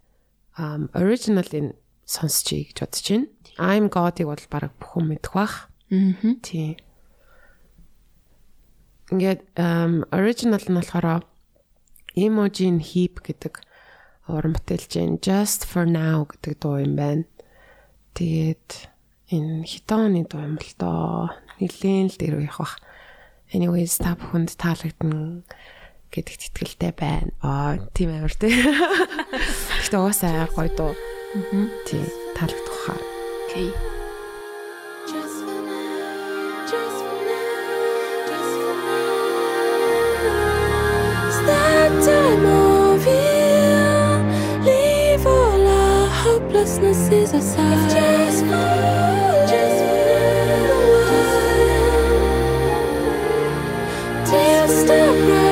um original-ийн сонсчихъя гэж бодож байна. I'm God-ыг бол баг бүх хүн мэдэх бах. Аа. Тийм. Ингээд original нь болохоор Emojin Heap гэдэг уран бүтээлч Jain Just for Now гэдэг дуу юм байна. Тэгээд энэ хитооны дуу юм л доо. Нилээн л дээр явах бах. Anyways та бүхэнд таалагдана гэдэгт итгэлтэй байна. Аа, тийм амар тий. [laughs] Гэтэ уусаа гоё дуу. Аа. Тий, таалагдах хаа. окей. Just restlessness is a sign. step right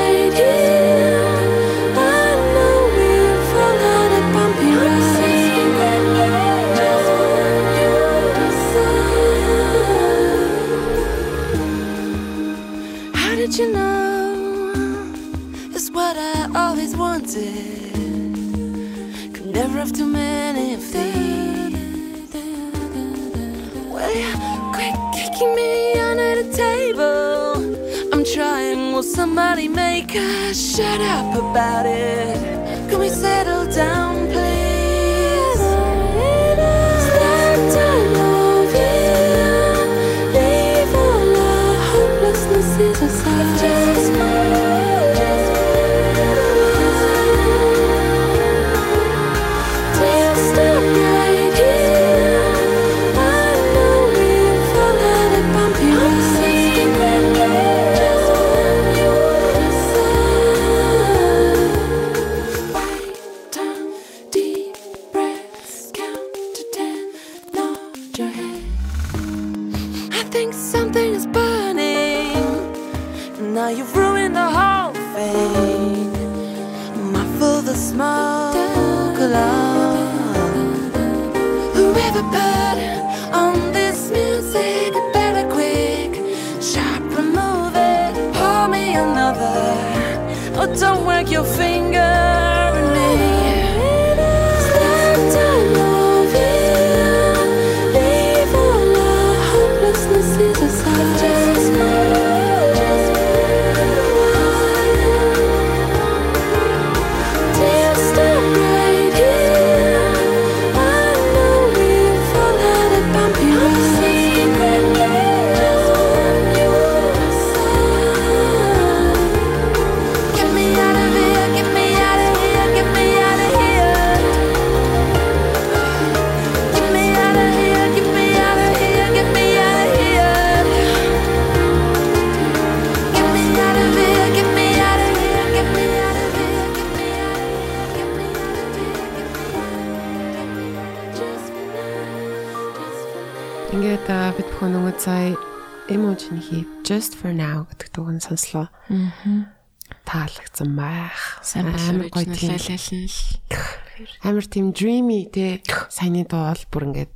original л. Амар тийм dreamy те саяны дуу бол бүр ингээд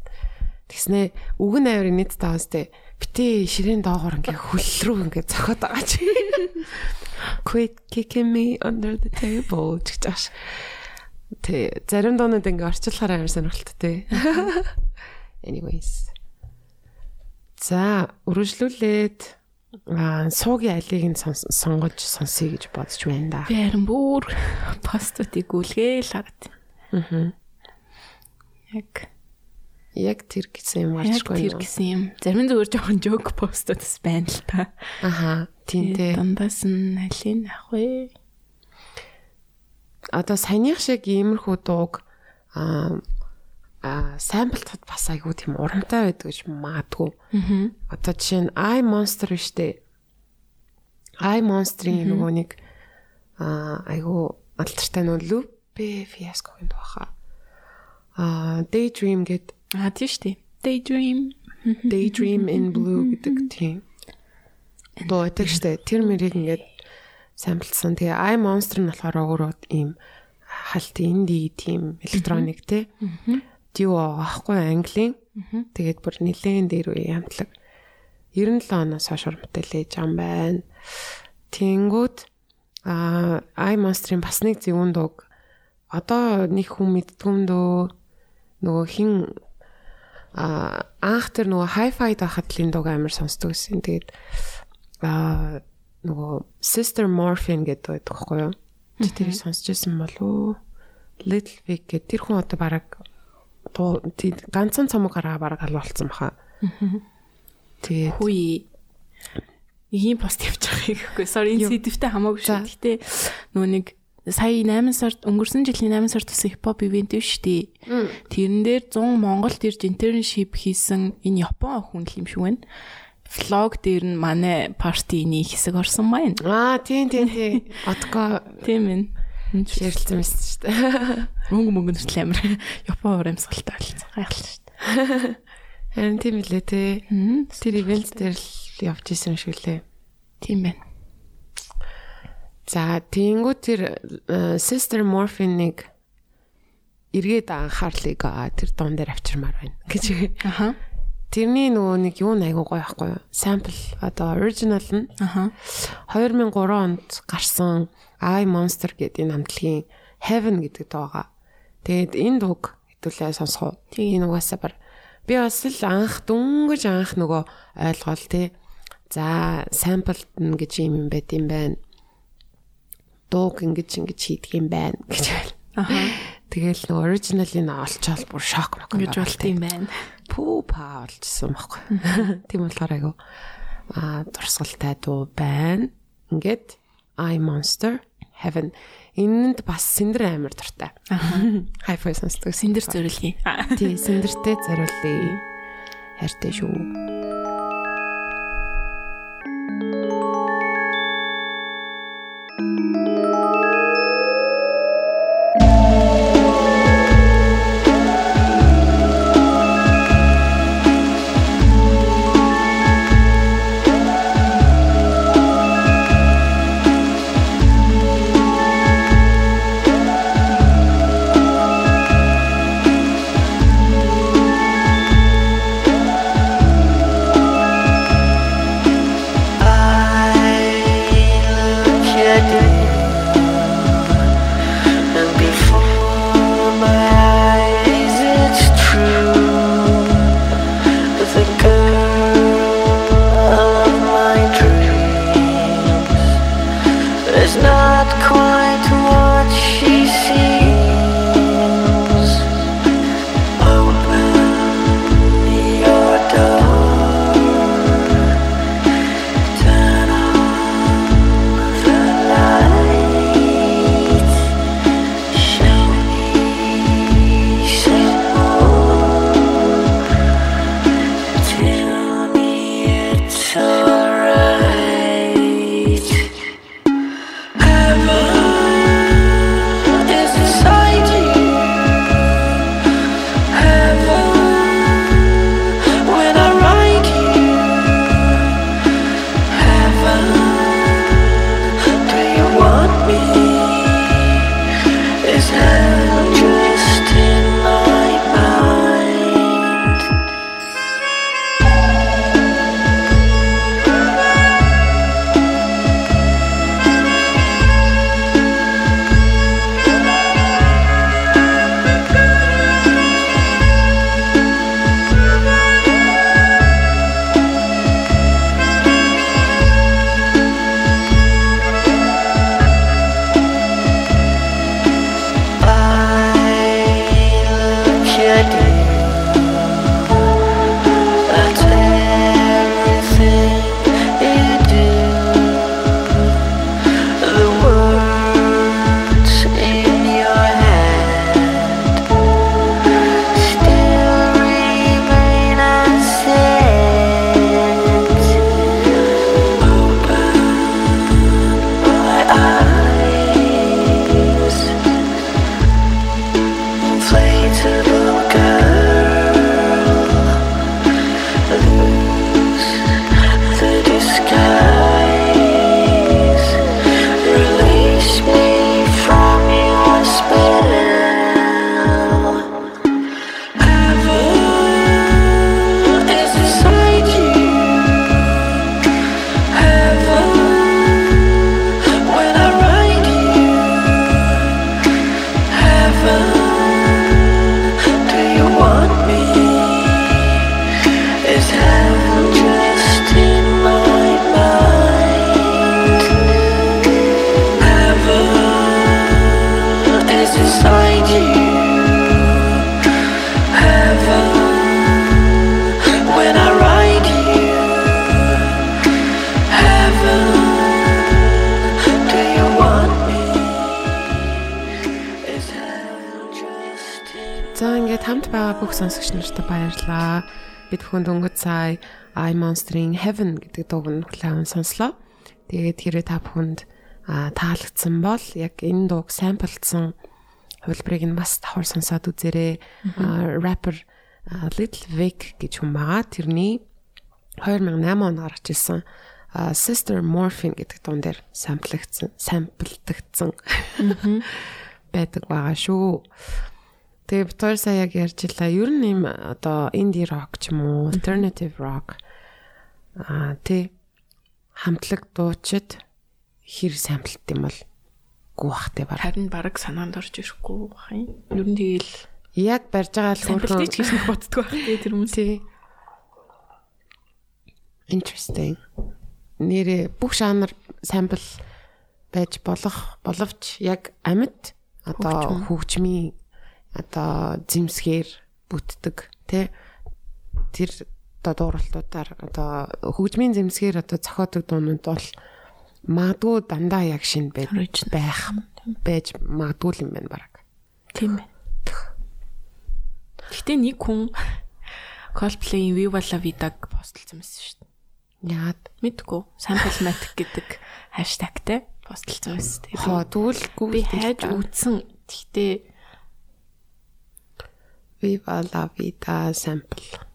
тэгснэ үг нь амар нийт таавстэй бити ширээн доогоор ингээд хөл рүү ингээд зохиод байгаа чи. [laughs] Quit kicking me under the table гэж тааш. Тэ зарим дуунууд ингээд орчлохоор амар сонирхолттой те. [laughs] Anyways. За, үргэлжлүүлээд аа суугийн алийг нь сонгож сонсъё гэж бодож байна да. Харин бүр постуудыг гүлгээл хараад. Аа. Яг Яг тэр гэсэн юм гарчгүй тэр юу? гэсэн юм. Зарим зүгээр жоохон жок постуудас байна л та. Аха, тийм дээ. Дундаас нь алийг авах вэ? Одоо саяных шиг иймэрхүү дууг аа а самплтад бас айгуу тийм урамтай байдаг гэж магадгүй. Аа. Одоо жишээ нь I Monster штэ. I Monster-ийн нөгөө нэг а айгуу алдартай нөгөө Lupe Fiasco-гийн дуу хаа. А Daydream гэд Аа тийм шүү дээ. Daydream. Daydream in Blue гэдэг тийм. Байдаг штэ. Тэр мэрийг ингээд самплсан. Тэгээ I Monster нь болохоор өөрөө ийм халт инди тийм электроник те. Дүү аахгүй английн. Тэгээд бүр нилээн дээр үе хамтлаг 97 оноос хойш урамтай лээж ам байна. Тэнгүүд а I Monster-ийн бас нэг зөвүүн дууг одоо нэг хүн мэддгүм дөө нөгөө хин а анх тэр нөгөө hi-fi дахад л энэ дууг амар сонсдог гэсэн. Тэгээд а нөгөө Sister Morphine гэдэг байдаг байхгүй юу? Чи тэрийг сонсч байсан болов уу? Little Big гэдэг тэр хүн одоо бараг тий- ганцхан цомог гараа бараг алуулсан баха. Тэгээд Хүй. Ийм пост явж байгаа гэхгүй. Sorry энэ сэдвтэй хамаагүй шүү. Гэтэ нөгөө нэг сая 8 сард өнгөрсөн жилийн 8 сард бас хипхоп ивент биш үү? Тэрэн дээр 100 Монголд ирж internship хийсэн энэ Япон хүн л юм шиг байна. Влог дээр нь манай партины хэсэг орсон маань. аа тийм тийм тийм. Одко Тийм ээ. Энд ширэлцэн байсан шүү дээ. [laughs] мөнгө мөнгө нэртэл амир Япон урамсгалтай болсон. Гайхал шүү дээ. [laughs] Харин тийм үлээ те. Тэр ивент дээр л явж исэн шиг лээ. Тийм байна. За тийгүү тэр э, Sister Morphine-ыг эргээд анхаарлыг аа, тэр дуун дээр авчирмаар байна гэж. Аха. Тэрний нөгөө нэг юу айгуу гоё байхгүй юу? Sample одоо original нь Аха. 2003 онд гарсан I Monster гэдэг энэ хамтлагийн Heaven гэдэг дуу байгаа. Тэгээд энэ дууг хэдүүлээ сонсох уу? Энэ угаасаа бар. Би бас л анх дүнгэж анх нөгөө ойлгоол тий. За sampled нь гэж юм юм байт юм байна. Дууг ингэж ингэж хийдэг юм байна гэж байл. Аха. Тэгэл нөгөө original-ыг олчоод бүр шок мок Гэж болт юм байна. пүү па олжсэн байхгүй. [laughs] Тийм болохоор айгу а дурсгалтай дуу байна. Ингээд I Monster Heaven энэнд бас сэндэр амар дуртай. Хайфай сонсдог. Сэндэр зөриөлгий. [laughs] Тий, сэндэртэй зориулъя. Хайртай шүү. It's Monster-ийн Heaven гэдэг дууг нь хүлээн сонслоо. Тэгээд хэрэг та бүхэнд таалагдсан бол яг энэ дууг самплдсан хувилбарыг нь бас давхар сонсоод үзээрэй. Rapper Little Vic гэж хүн байгаа. Тэрний 2008 онд гарч ирсэн Sister Morphine гэдэг дуун дээр самплагдсан, самплдагдсан [laughs] байдаг байгаа шүү. Тэгээ хоёр сая яг ярьж илаа. Ер нь юм одоо инди рок ч юм уу, alternative rock аа тий хамтлаг дуучид хэр самплт юм бол гуухтай баг. Харин баг санаанд орж ирэхгүй бах юм. Ер нь тэгэл Яг барьж байгаа л ч гэж нэг боддгоо байх тий тэр хүмүүс. тий interesting. Нэрээ бүх жанр сампл байж болох боловч яг амьд одоо хөгжмийн одоо зэмсгээр бүтдэг тий тэр одоо дууралтуудаар одоо хөгжмийн зэмсгээр одоо зохиодог дуунууд бол магадгүй дандаа яг шинэ байж байх байж магадгүй юм байна баг. Тийм ээ. Гэтэ нэг хүн Coldplay-ийн Viva la Vida-г постлсан байсан шүү дээ. Яагаад Мэдгүй. Samplematic гэдэг хаштагтай постлсан байсан. Хоо тэгвэл би хайж үзсэн. Гэхдээ Viva la vida sample.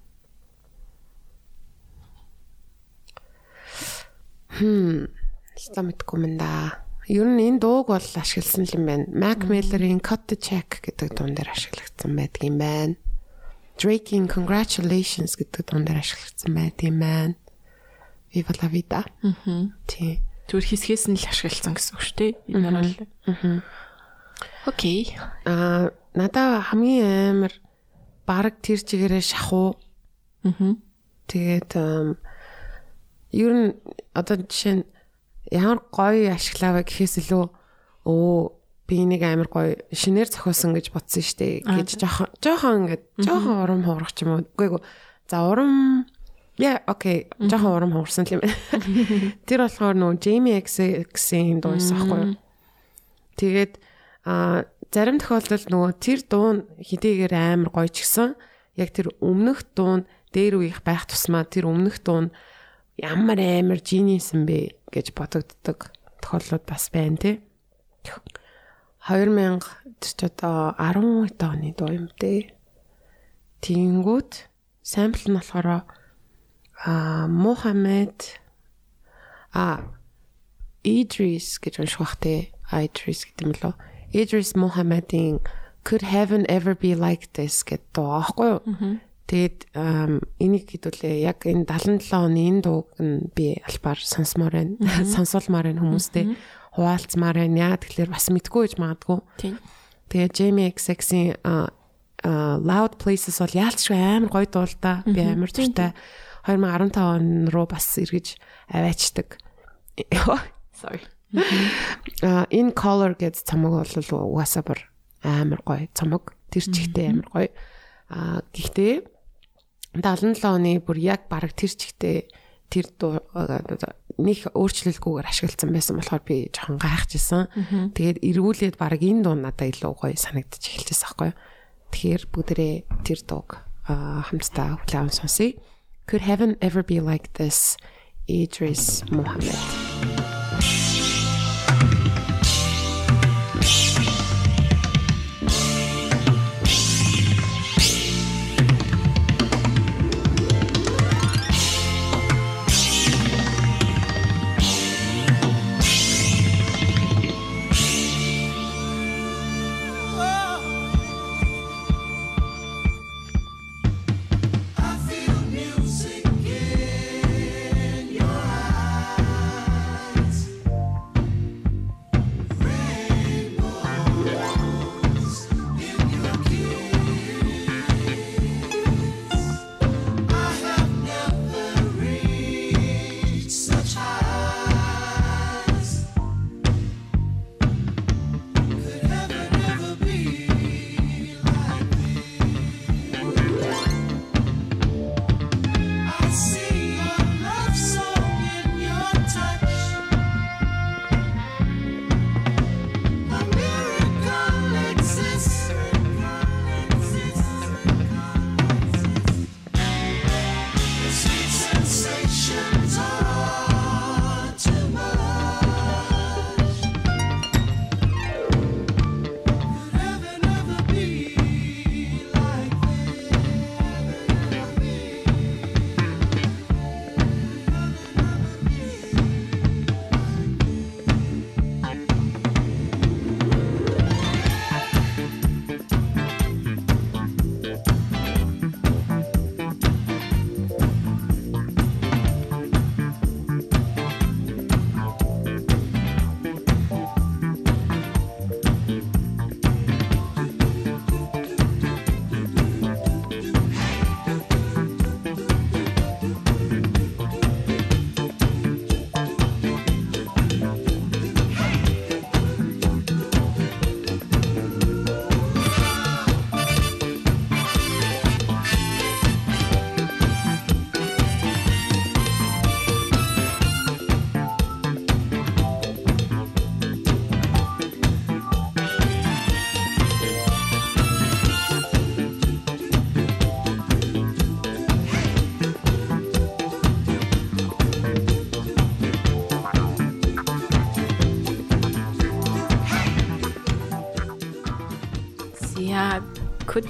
Хм. Ста мэдгүй юм да. Ер нь энэ дууг бол ашигласан юм байна. Mac Miller-ийн Cut the Check гэдэг дуун дээр ашиглагдсан байдаг юм байна. Drake-ийн Congratulations гэдэг дуун дээр ашиглагдсан байдаг юм байна. Viva la vida. мгм. Тий. зүгээр хэсгээс нь л ашигласан гэсэн үг шүү дээ. Энэ бол. Окей. Аа, надаа хамгийн амар баг тэр чигээрээ шахуу. Мгм. Тэгээд ер нь одоо жишээ нь ямар гоё ашиглаваа гэхээс илүү өө би нэг амар гоё шинээр зохиосон гэж бодсон штэ гэж жоохон жоохон ингээд жоохон урам хуурах ч юм уу. Үгүй. За урам яа окей жоохон урам хуурсан л юм байна. [laughs] Тэр болохоор нөө Jamie X-ийн дуусан аахгүй? Тэгээд а зарим тохиолдолд нөгөө тэр дуун хидээгээр амар гоё ч гэсэн яг тэр өмнөх дуун дээр үеих байх тусмаа тэр өмнөх дуун ямар амар юм бэ гэж бодогддог тохиолдлууд бас байна тий. 2000 тэр ч одоо 10 оны дуу юм дээ. Тэнгүүд сампл нь болохоор а Мухаммед а Idris гэж унших бах те. Idris гэдэг юм лөө. Idris Muhammadin Could Heaven Ever Be Like This гэдэг дуу аахгүй юу? Тэгэд ам, энийг хэдүүлээ яг энэ 77 оны энэ дууг нь би албаар сонсомоор байна. Сонсуулмаар байна хүмүүстэй. Хуваалцмаар байна. Яа тэгэхээр бас мэдгүй гэж магадгүй. Тийм. Тэгээ Jamie XX-ийн Loud Places бол яалтчгүй амар гоё дуу л да. Би амар дуртай. 2015 он руу бас эргэж аваачдаг. Sorry. А In Color гэдэг цомог бол угаасаа бүр амар гоё цомог. Тэр чигтээ амар гоё. А гэхдээ 77 оны бүр яг баг тэр чигтээ тэр нэг өөрчлөлгүйгээр ашигласан байсан болохоор би жоохон гайхажсэн. Тэгээд эргүүлээд баг энэ дуу надад илүү гоё санагдчих эхэлчихсэн байхгүй юу. Тэгэхээр бүгдээ тэр дууг хамтдаа хүлээн сонсъё. Could heaven ever be like this? Idris Muhammad.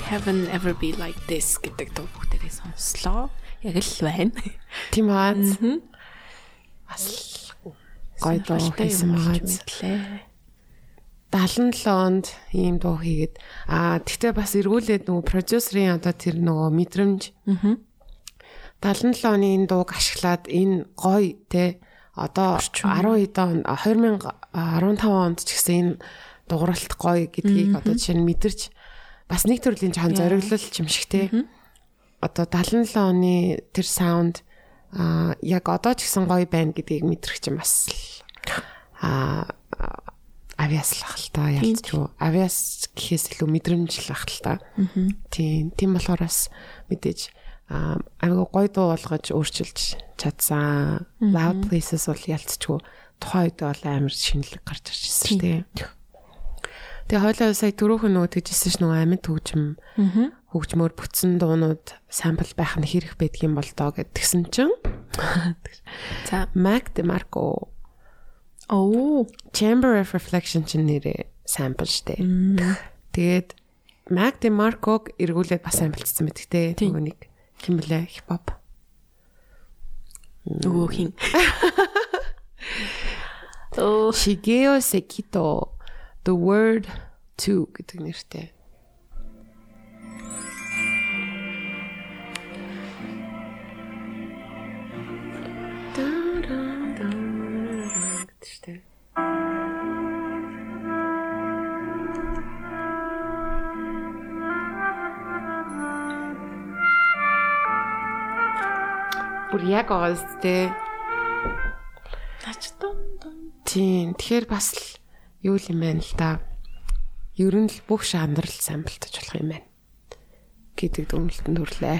Heaven ever be like this гэдэг дуу бүгдээрээ сонслоо. Яг л байна. Тийм аа. Бас гоё дуу хийсэн байгаа. мэдлээ. 77 онд ийм дуу хийгээд аа тэгтээ бас эргүүлээд нөгөө продюсерын одоо тэр нөгөө мэдрэмж 77 оны энэ дууг ашиглаад энэ гоё те одоо 10 хэдэн он 2015 онд ч гэсэн энэ дууралт гоё гэдгийг одоо жишээ нь мэдэрч бас нэг төрлийн жоохон зориглол юм шиг те. Одоо 77 оны тэр саунд а яг одоо ч гэсэн гоё байна гэдгийг мэдрэх чинь бас а авиаслах л та ялч юу авиас гэхээс илүү мэдрэмжлэх л та. Тийм тийм болохоор бас мэдээж amigo гоё дуу болгож өөрчилж чадсан loud places бол ялцчгүй тухайн үед бол амар шинэлэг гарч ирж ирсэн шүү дээ Тэгээ хойлоо сая түрүүхэн нөгөө тэгжсэн ш нөгөө амьд хөгжим хөгжмөөр бүтсэн дуунууд сампл байх нь хэрэг байдаг юм бол доо гэдгсэн чинь. [laughs] За. Mac DeMarco. Оо. Chamber of Reflection чинь нэрээ сампл штэ. Тэгээд Mac DeMarco-г эргүүлээд бас самплцсан мэт. Те нөгөө нэг хин [laughs] блэ хипхоп. нөгөө хин. Оо Shigeo Sekito The Word to гэдэг нэртэй. штэ. Бүр яг оос тэ. нач дун дун. Тийм. Тэгэхээр бас л юу юм байна л да. Ер нь л бүх жанр л самплтаж болох юм байна. гэдэг дүгнэлтэнд хүрлээ.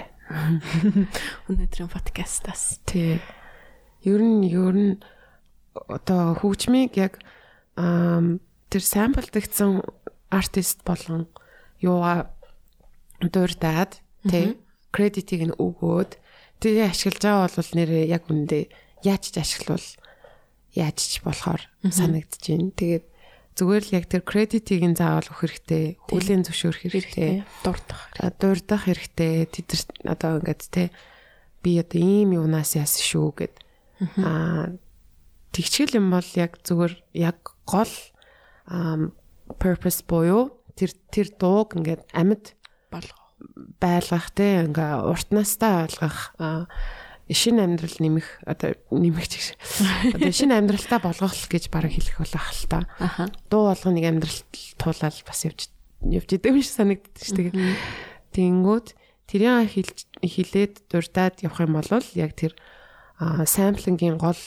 Өнөөдрийн подкастаас Тий. Ер нь ер нь одоо хөгжмийг яг тэр самплдагдсан артист болон юугаа дурдаад тий кредитийг нь өгөөд тэгээ ашиглаж байгаа бол нэрээ яг үндэ яаж ч ашиглавал яаж ч болохоор санагдаж байна. Тэгээд зүгээр л яг тэр кредитийг нь заавал өгөх хэрэгтэй, хүлийн зөвшөөрөх хэрэгтэй, дурдах. дурдах хэрэгтэй. Тэд нар одоо ингээд те би одоо ийм юунаас яасан шүү гэд аа тэгчгэл юм бол яг зүгээр яг гол purpose буюу тэр тэр дууг ингээд амьд болгоо. байлгах те ингээ уртнастаа ойлгох шинэ амьдрал нэмэх одоо нэмэх гэж одоо шинэ амьдралтаа болгох гэж бараг хэлэх болох л та. Дуу болгоныг амьдралд туулаад бас явж явж идэв юм шиг санагддаг ш тэгээ. Тэнгүүд тэрийг хэлж хилээд дурдаад явах юм бол яг тэр самплингийн гол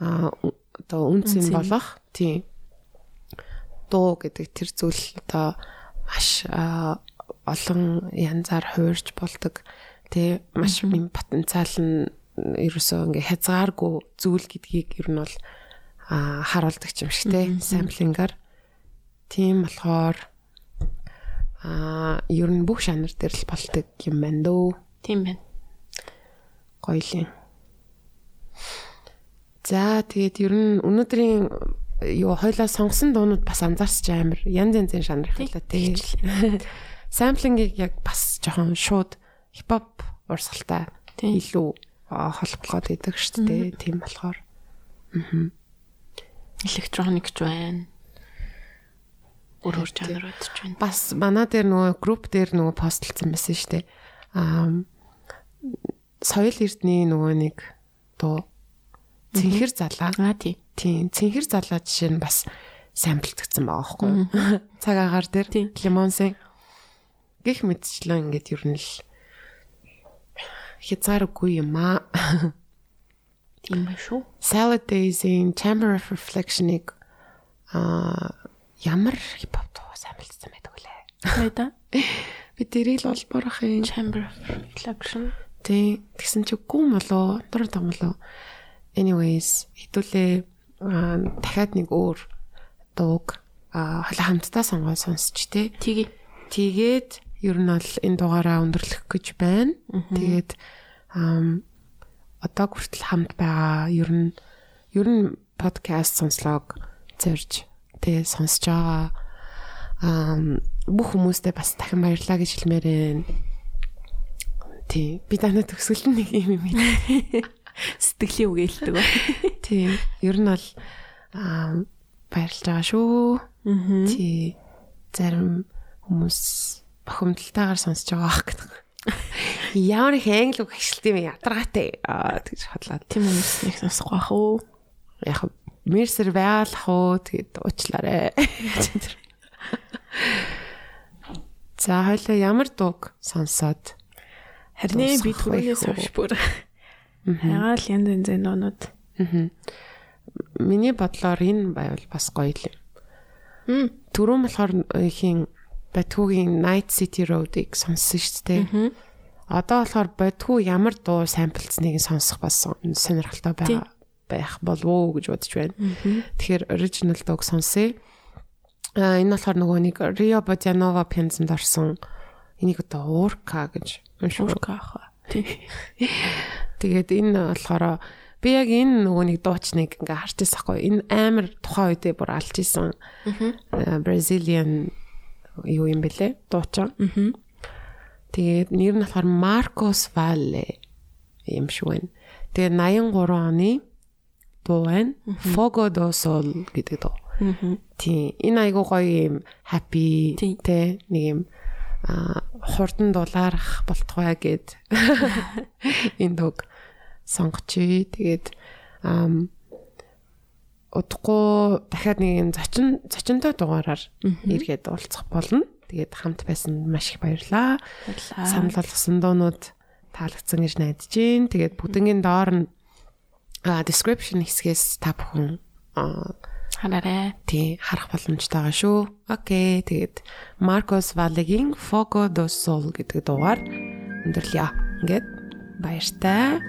одоо үнц юм болох тийм дуу гэдэг тэр зүйл одоо маш олон янзаар хуурж болдог тий маш юм потенциал нь ерөөсөө ингээ хязгааргүй зүйл гэдгийг ер нь бол харуулдаг юм шиг тий самплингаар тийм болохоор аа ер нь бүх жанр дээр л болдог юм байна дөө. Тийм байна. гоёлын. За тэгээд ер нь өнөөдрийн юу хойлоо сонгосон дуунууд бас анзаарч амар. Янз янзын жанр хайлаа тий. Самплингийг [laughs] яг бас жоохон шууд хипхоп урсгалтай илүү аа, холбогдоод идэг шүү дээ. Тийм болохоор Электроник ч байна. Өөр өөр жанрууд ч байна. бас манай дээр нөгөө групп дээр нөгөө постлцсан байсан шүү дээ. Аа соёл эрдний нөгөө нэг дуу цэнхэр залаа. Аа тий. Тийм, цэнхэр залаа жишээ нь бас самплдагдсан байгаа юу? [laughs] Цаг агаар дээр лимонсын гих мэдчлэн ингээд ер нь л хязгааргүй юм аа. Тийм ба шүү. Salad Days-ийн Chamber of Reflection-ыг аа ямар хипхоп дуу самплдсан байдаг үлээ. Хайда. [laughs] Би тэрийг л олборох юм. Chamber of Reflection. Тий, тэгсэн чи гүм болоо, дур том болоо. Anyways, хэдүүлээ дахиад нэг өөр дууг аа хамтдаа сонгоод сонсч тий. Тэгээ. Тэгээд ер нь бол энэ дугаараа өндөрлөх гэж байна. Тэгээд одоо хүртэл хамт байгаа ер нь ер нь подкаст сонслог зорж тэгээ сонсож байгаа бүх хүмүүстээ бас дахин баярлалаа гэж хэлмээр байна. Тий. Би танаа төгсгөл нэг юм юм. [laughs] Сэтгэлийн үг ээлдэг ба. [laughs] Тий. Ер нь бол баярлж байгаа шүү. Тий. Зарим хүмүүс бохомдолтойгоор сонсож байгаа байх гэдэг. Ямар их англи үг ашиглт юм ядаргаатай. Аа тэгж хотлоо. Тийм хүмүүс нэг сонсохгүй бах уу? Яг мерсер байгалах уу тэгээд уучлаарай. За хоёлаа ямар дууг сонсоод Харин би байх түрүүнээс хойш бүр хагаал янз янзын доонууд. миний бодлоор энэ байвал бас гоё л юм. Мм. Түрүүн болохоор ихийн Батгуугийн Night City Road-ыг сонссон шүү дээ. Одоо болохоор Батгуу ямар дуу самплцныг сонсох бас сонирхолтой байгаа байх болов уу гэж бодож байна. Тэгэхээр original дууг сонсъё. А энэ болохоор нөгөө нэг Rio Bojanova пензэнд орсон энийг одоо Urka гэж Урка. Тий. [laughs] Тэгээд энэ болохоор би яг энэ нөгөө нэг дуучныг ингээ харж байсан хгүй. Энэ амар тухайн үедээ бүр алж исэн. Brazilian юу юм бэлээ? Дуучин. Тэгээд нэр нь болохоор Marcos Valle юм шиг байна. Тэгээд 83 оны дуу байна. Fogo do Sol гэдэг дуу. Тийм. Энэ айгуу гоё юм happy те нэг юм а хурдан дулаарах болтугай гэд [laughs] энэ дог сонгочий. Тэгээд ам удахгүй дахиад нэг юм зочин зочинтой дугаараар иргээд уулзах болно. Тэгээд хамт байсан маш их баярлаа. Санал болгосон дуунууд таалагдсан гэж найдаж байна. Тэгээд бүгднгийн доор нь description хэсгээс та бүхэн Хараарай. тий харах боломжтой байгаа шүү. Окей. Тэгээд Marcos Valle-гийн Fogo do Sol гэдэг дуугаар өндөрлөё. Ингээд баяртай.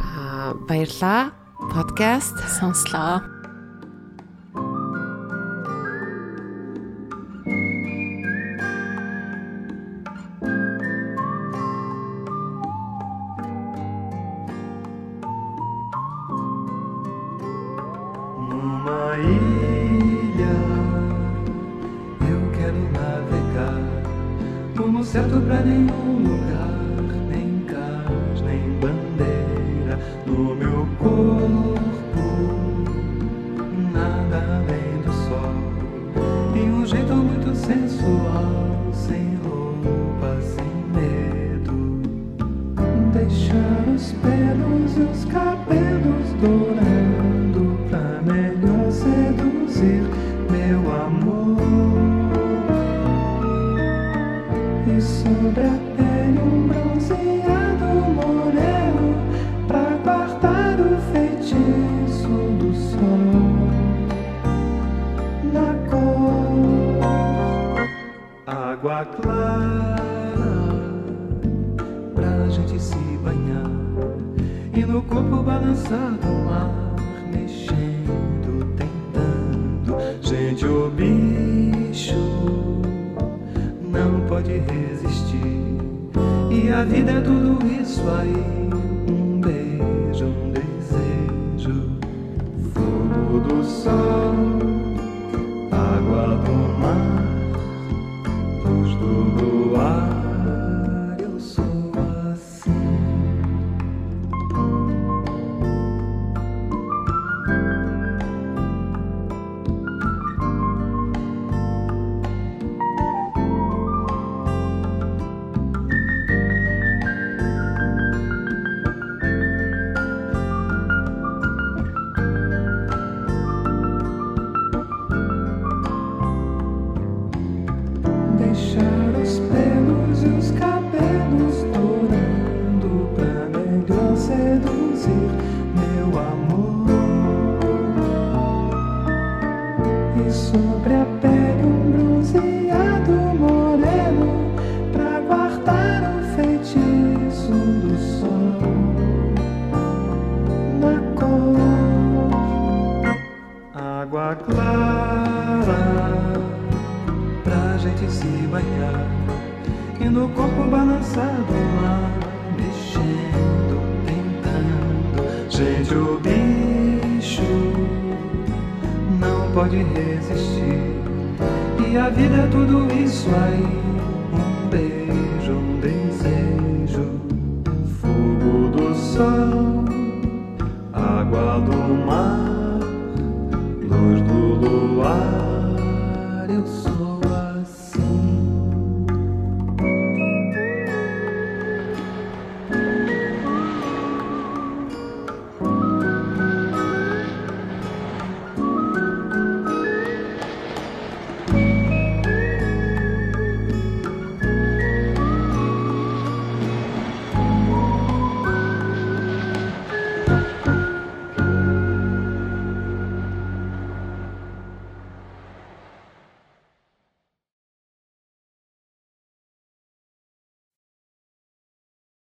Аа баярлаа. podcast Sanslaa. Numa ilha eu quero navegar, certo pra nenhum lugar.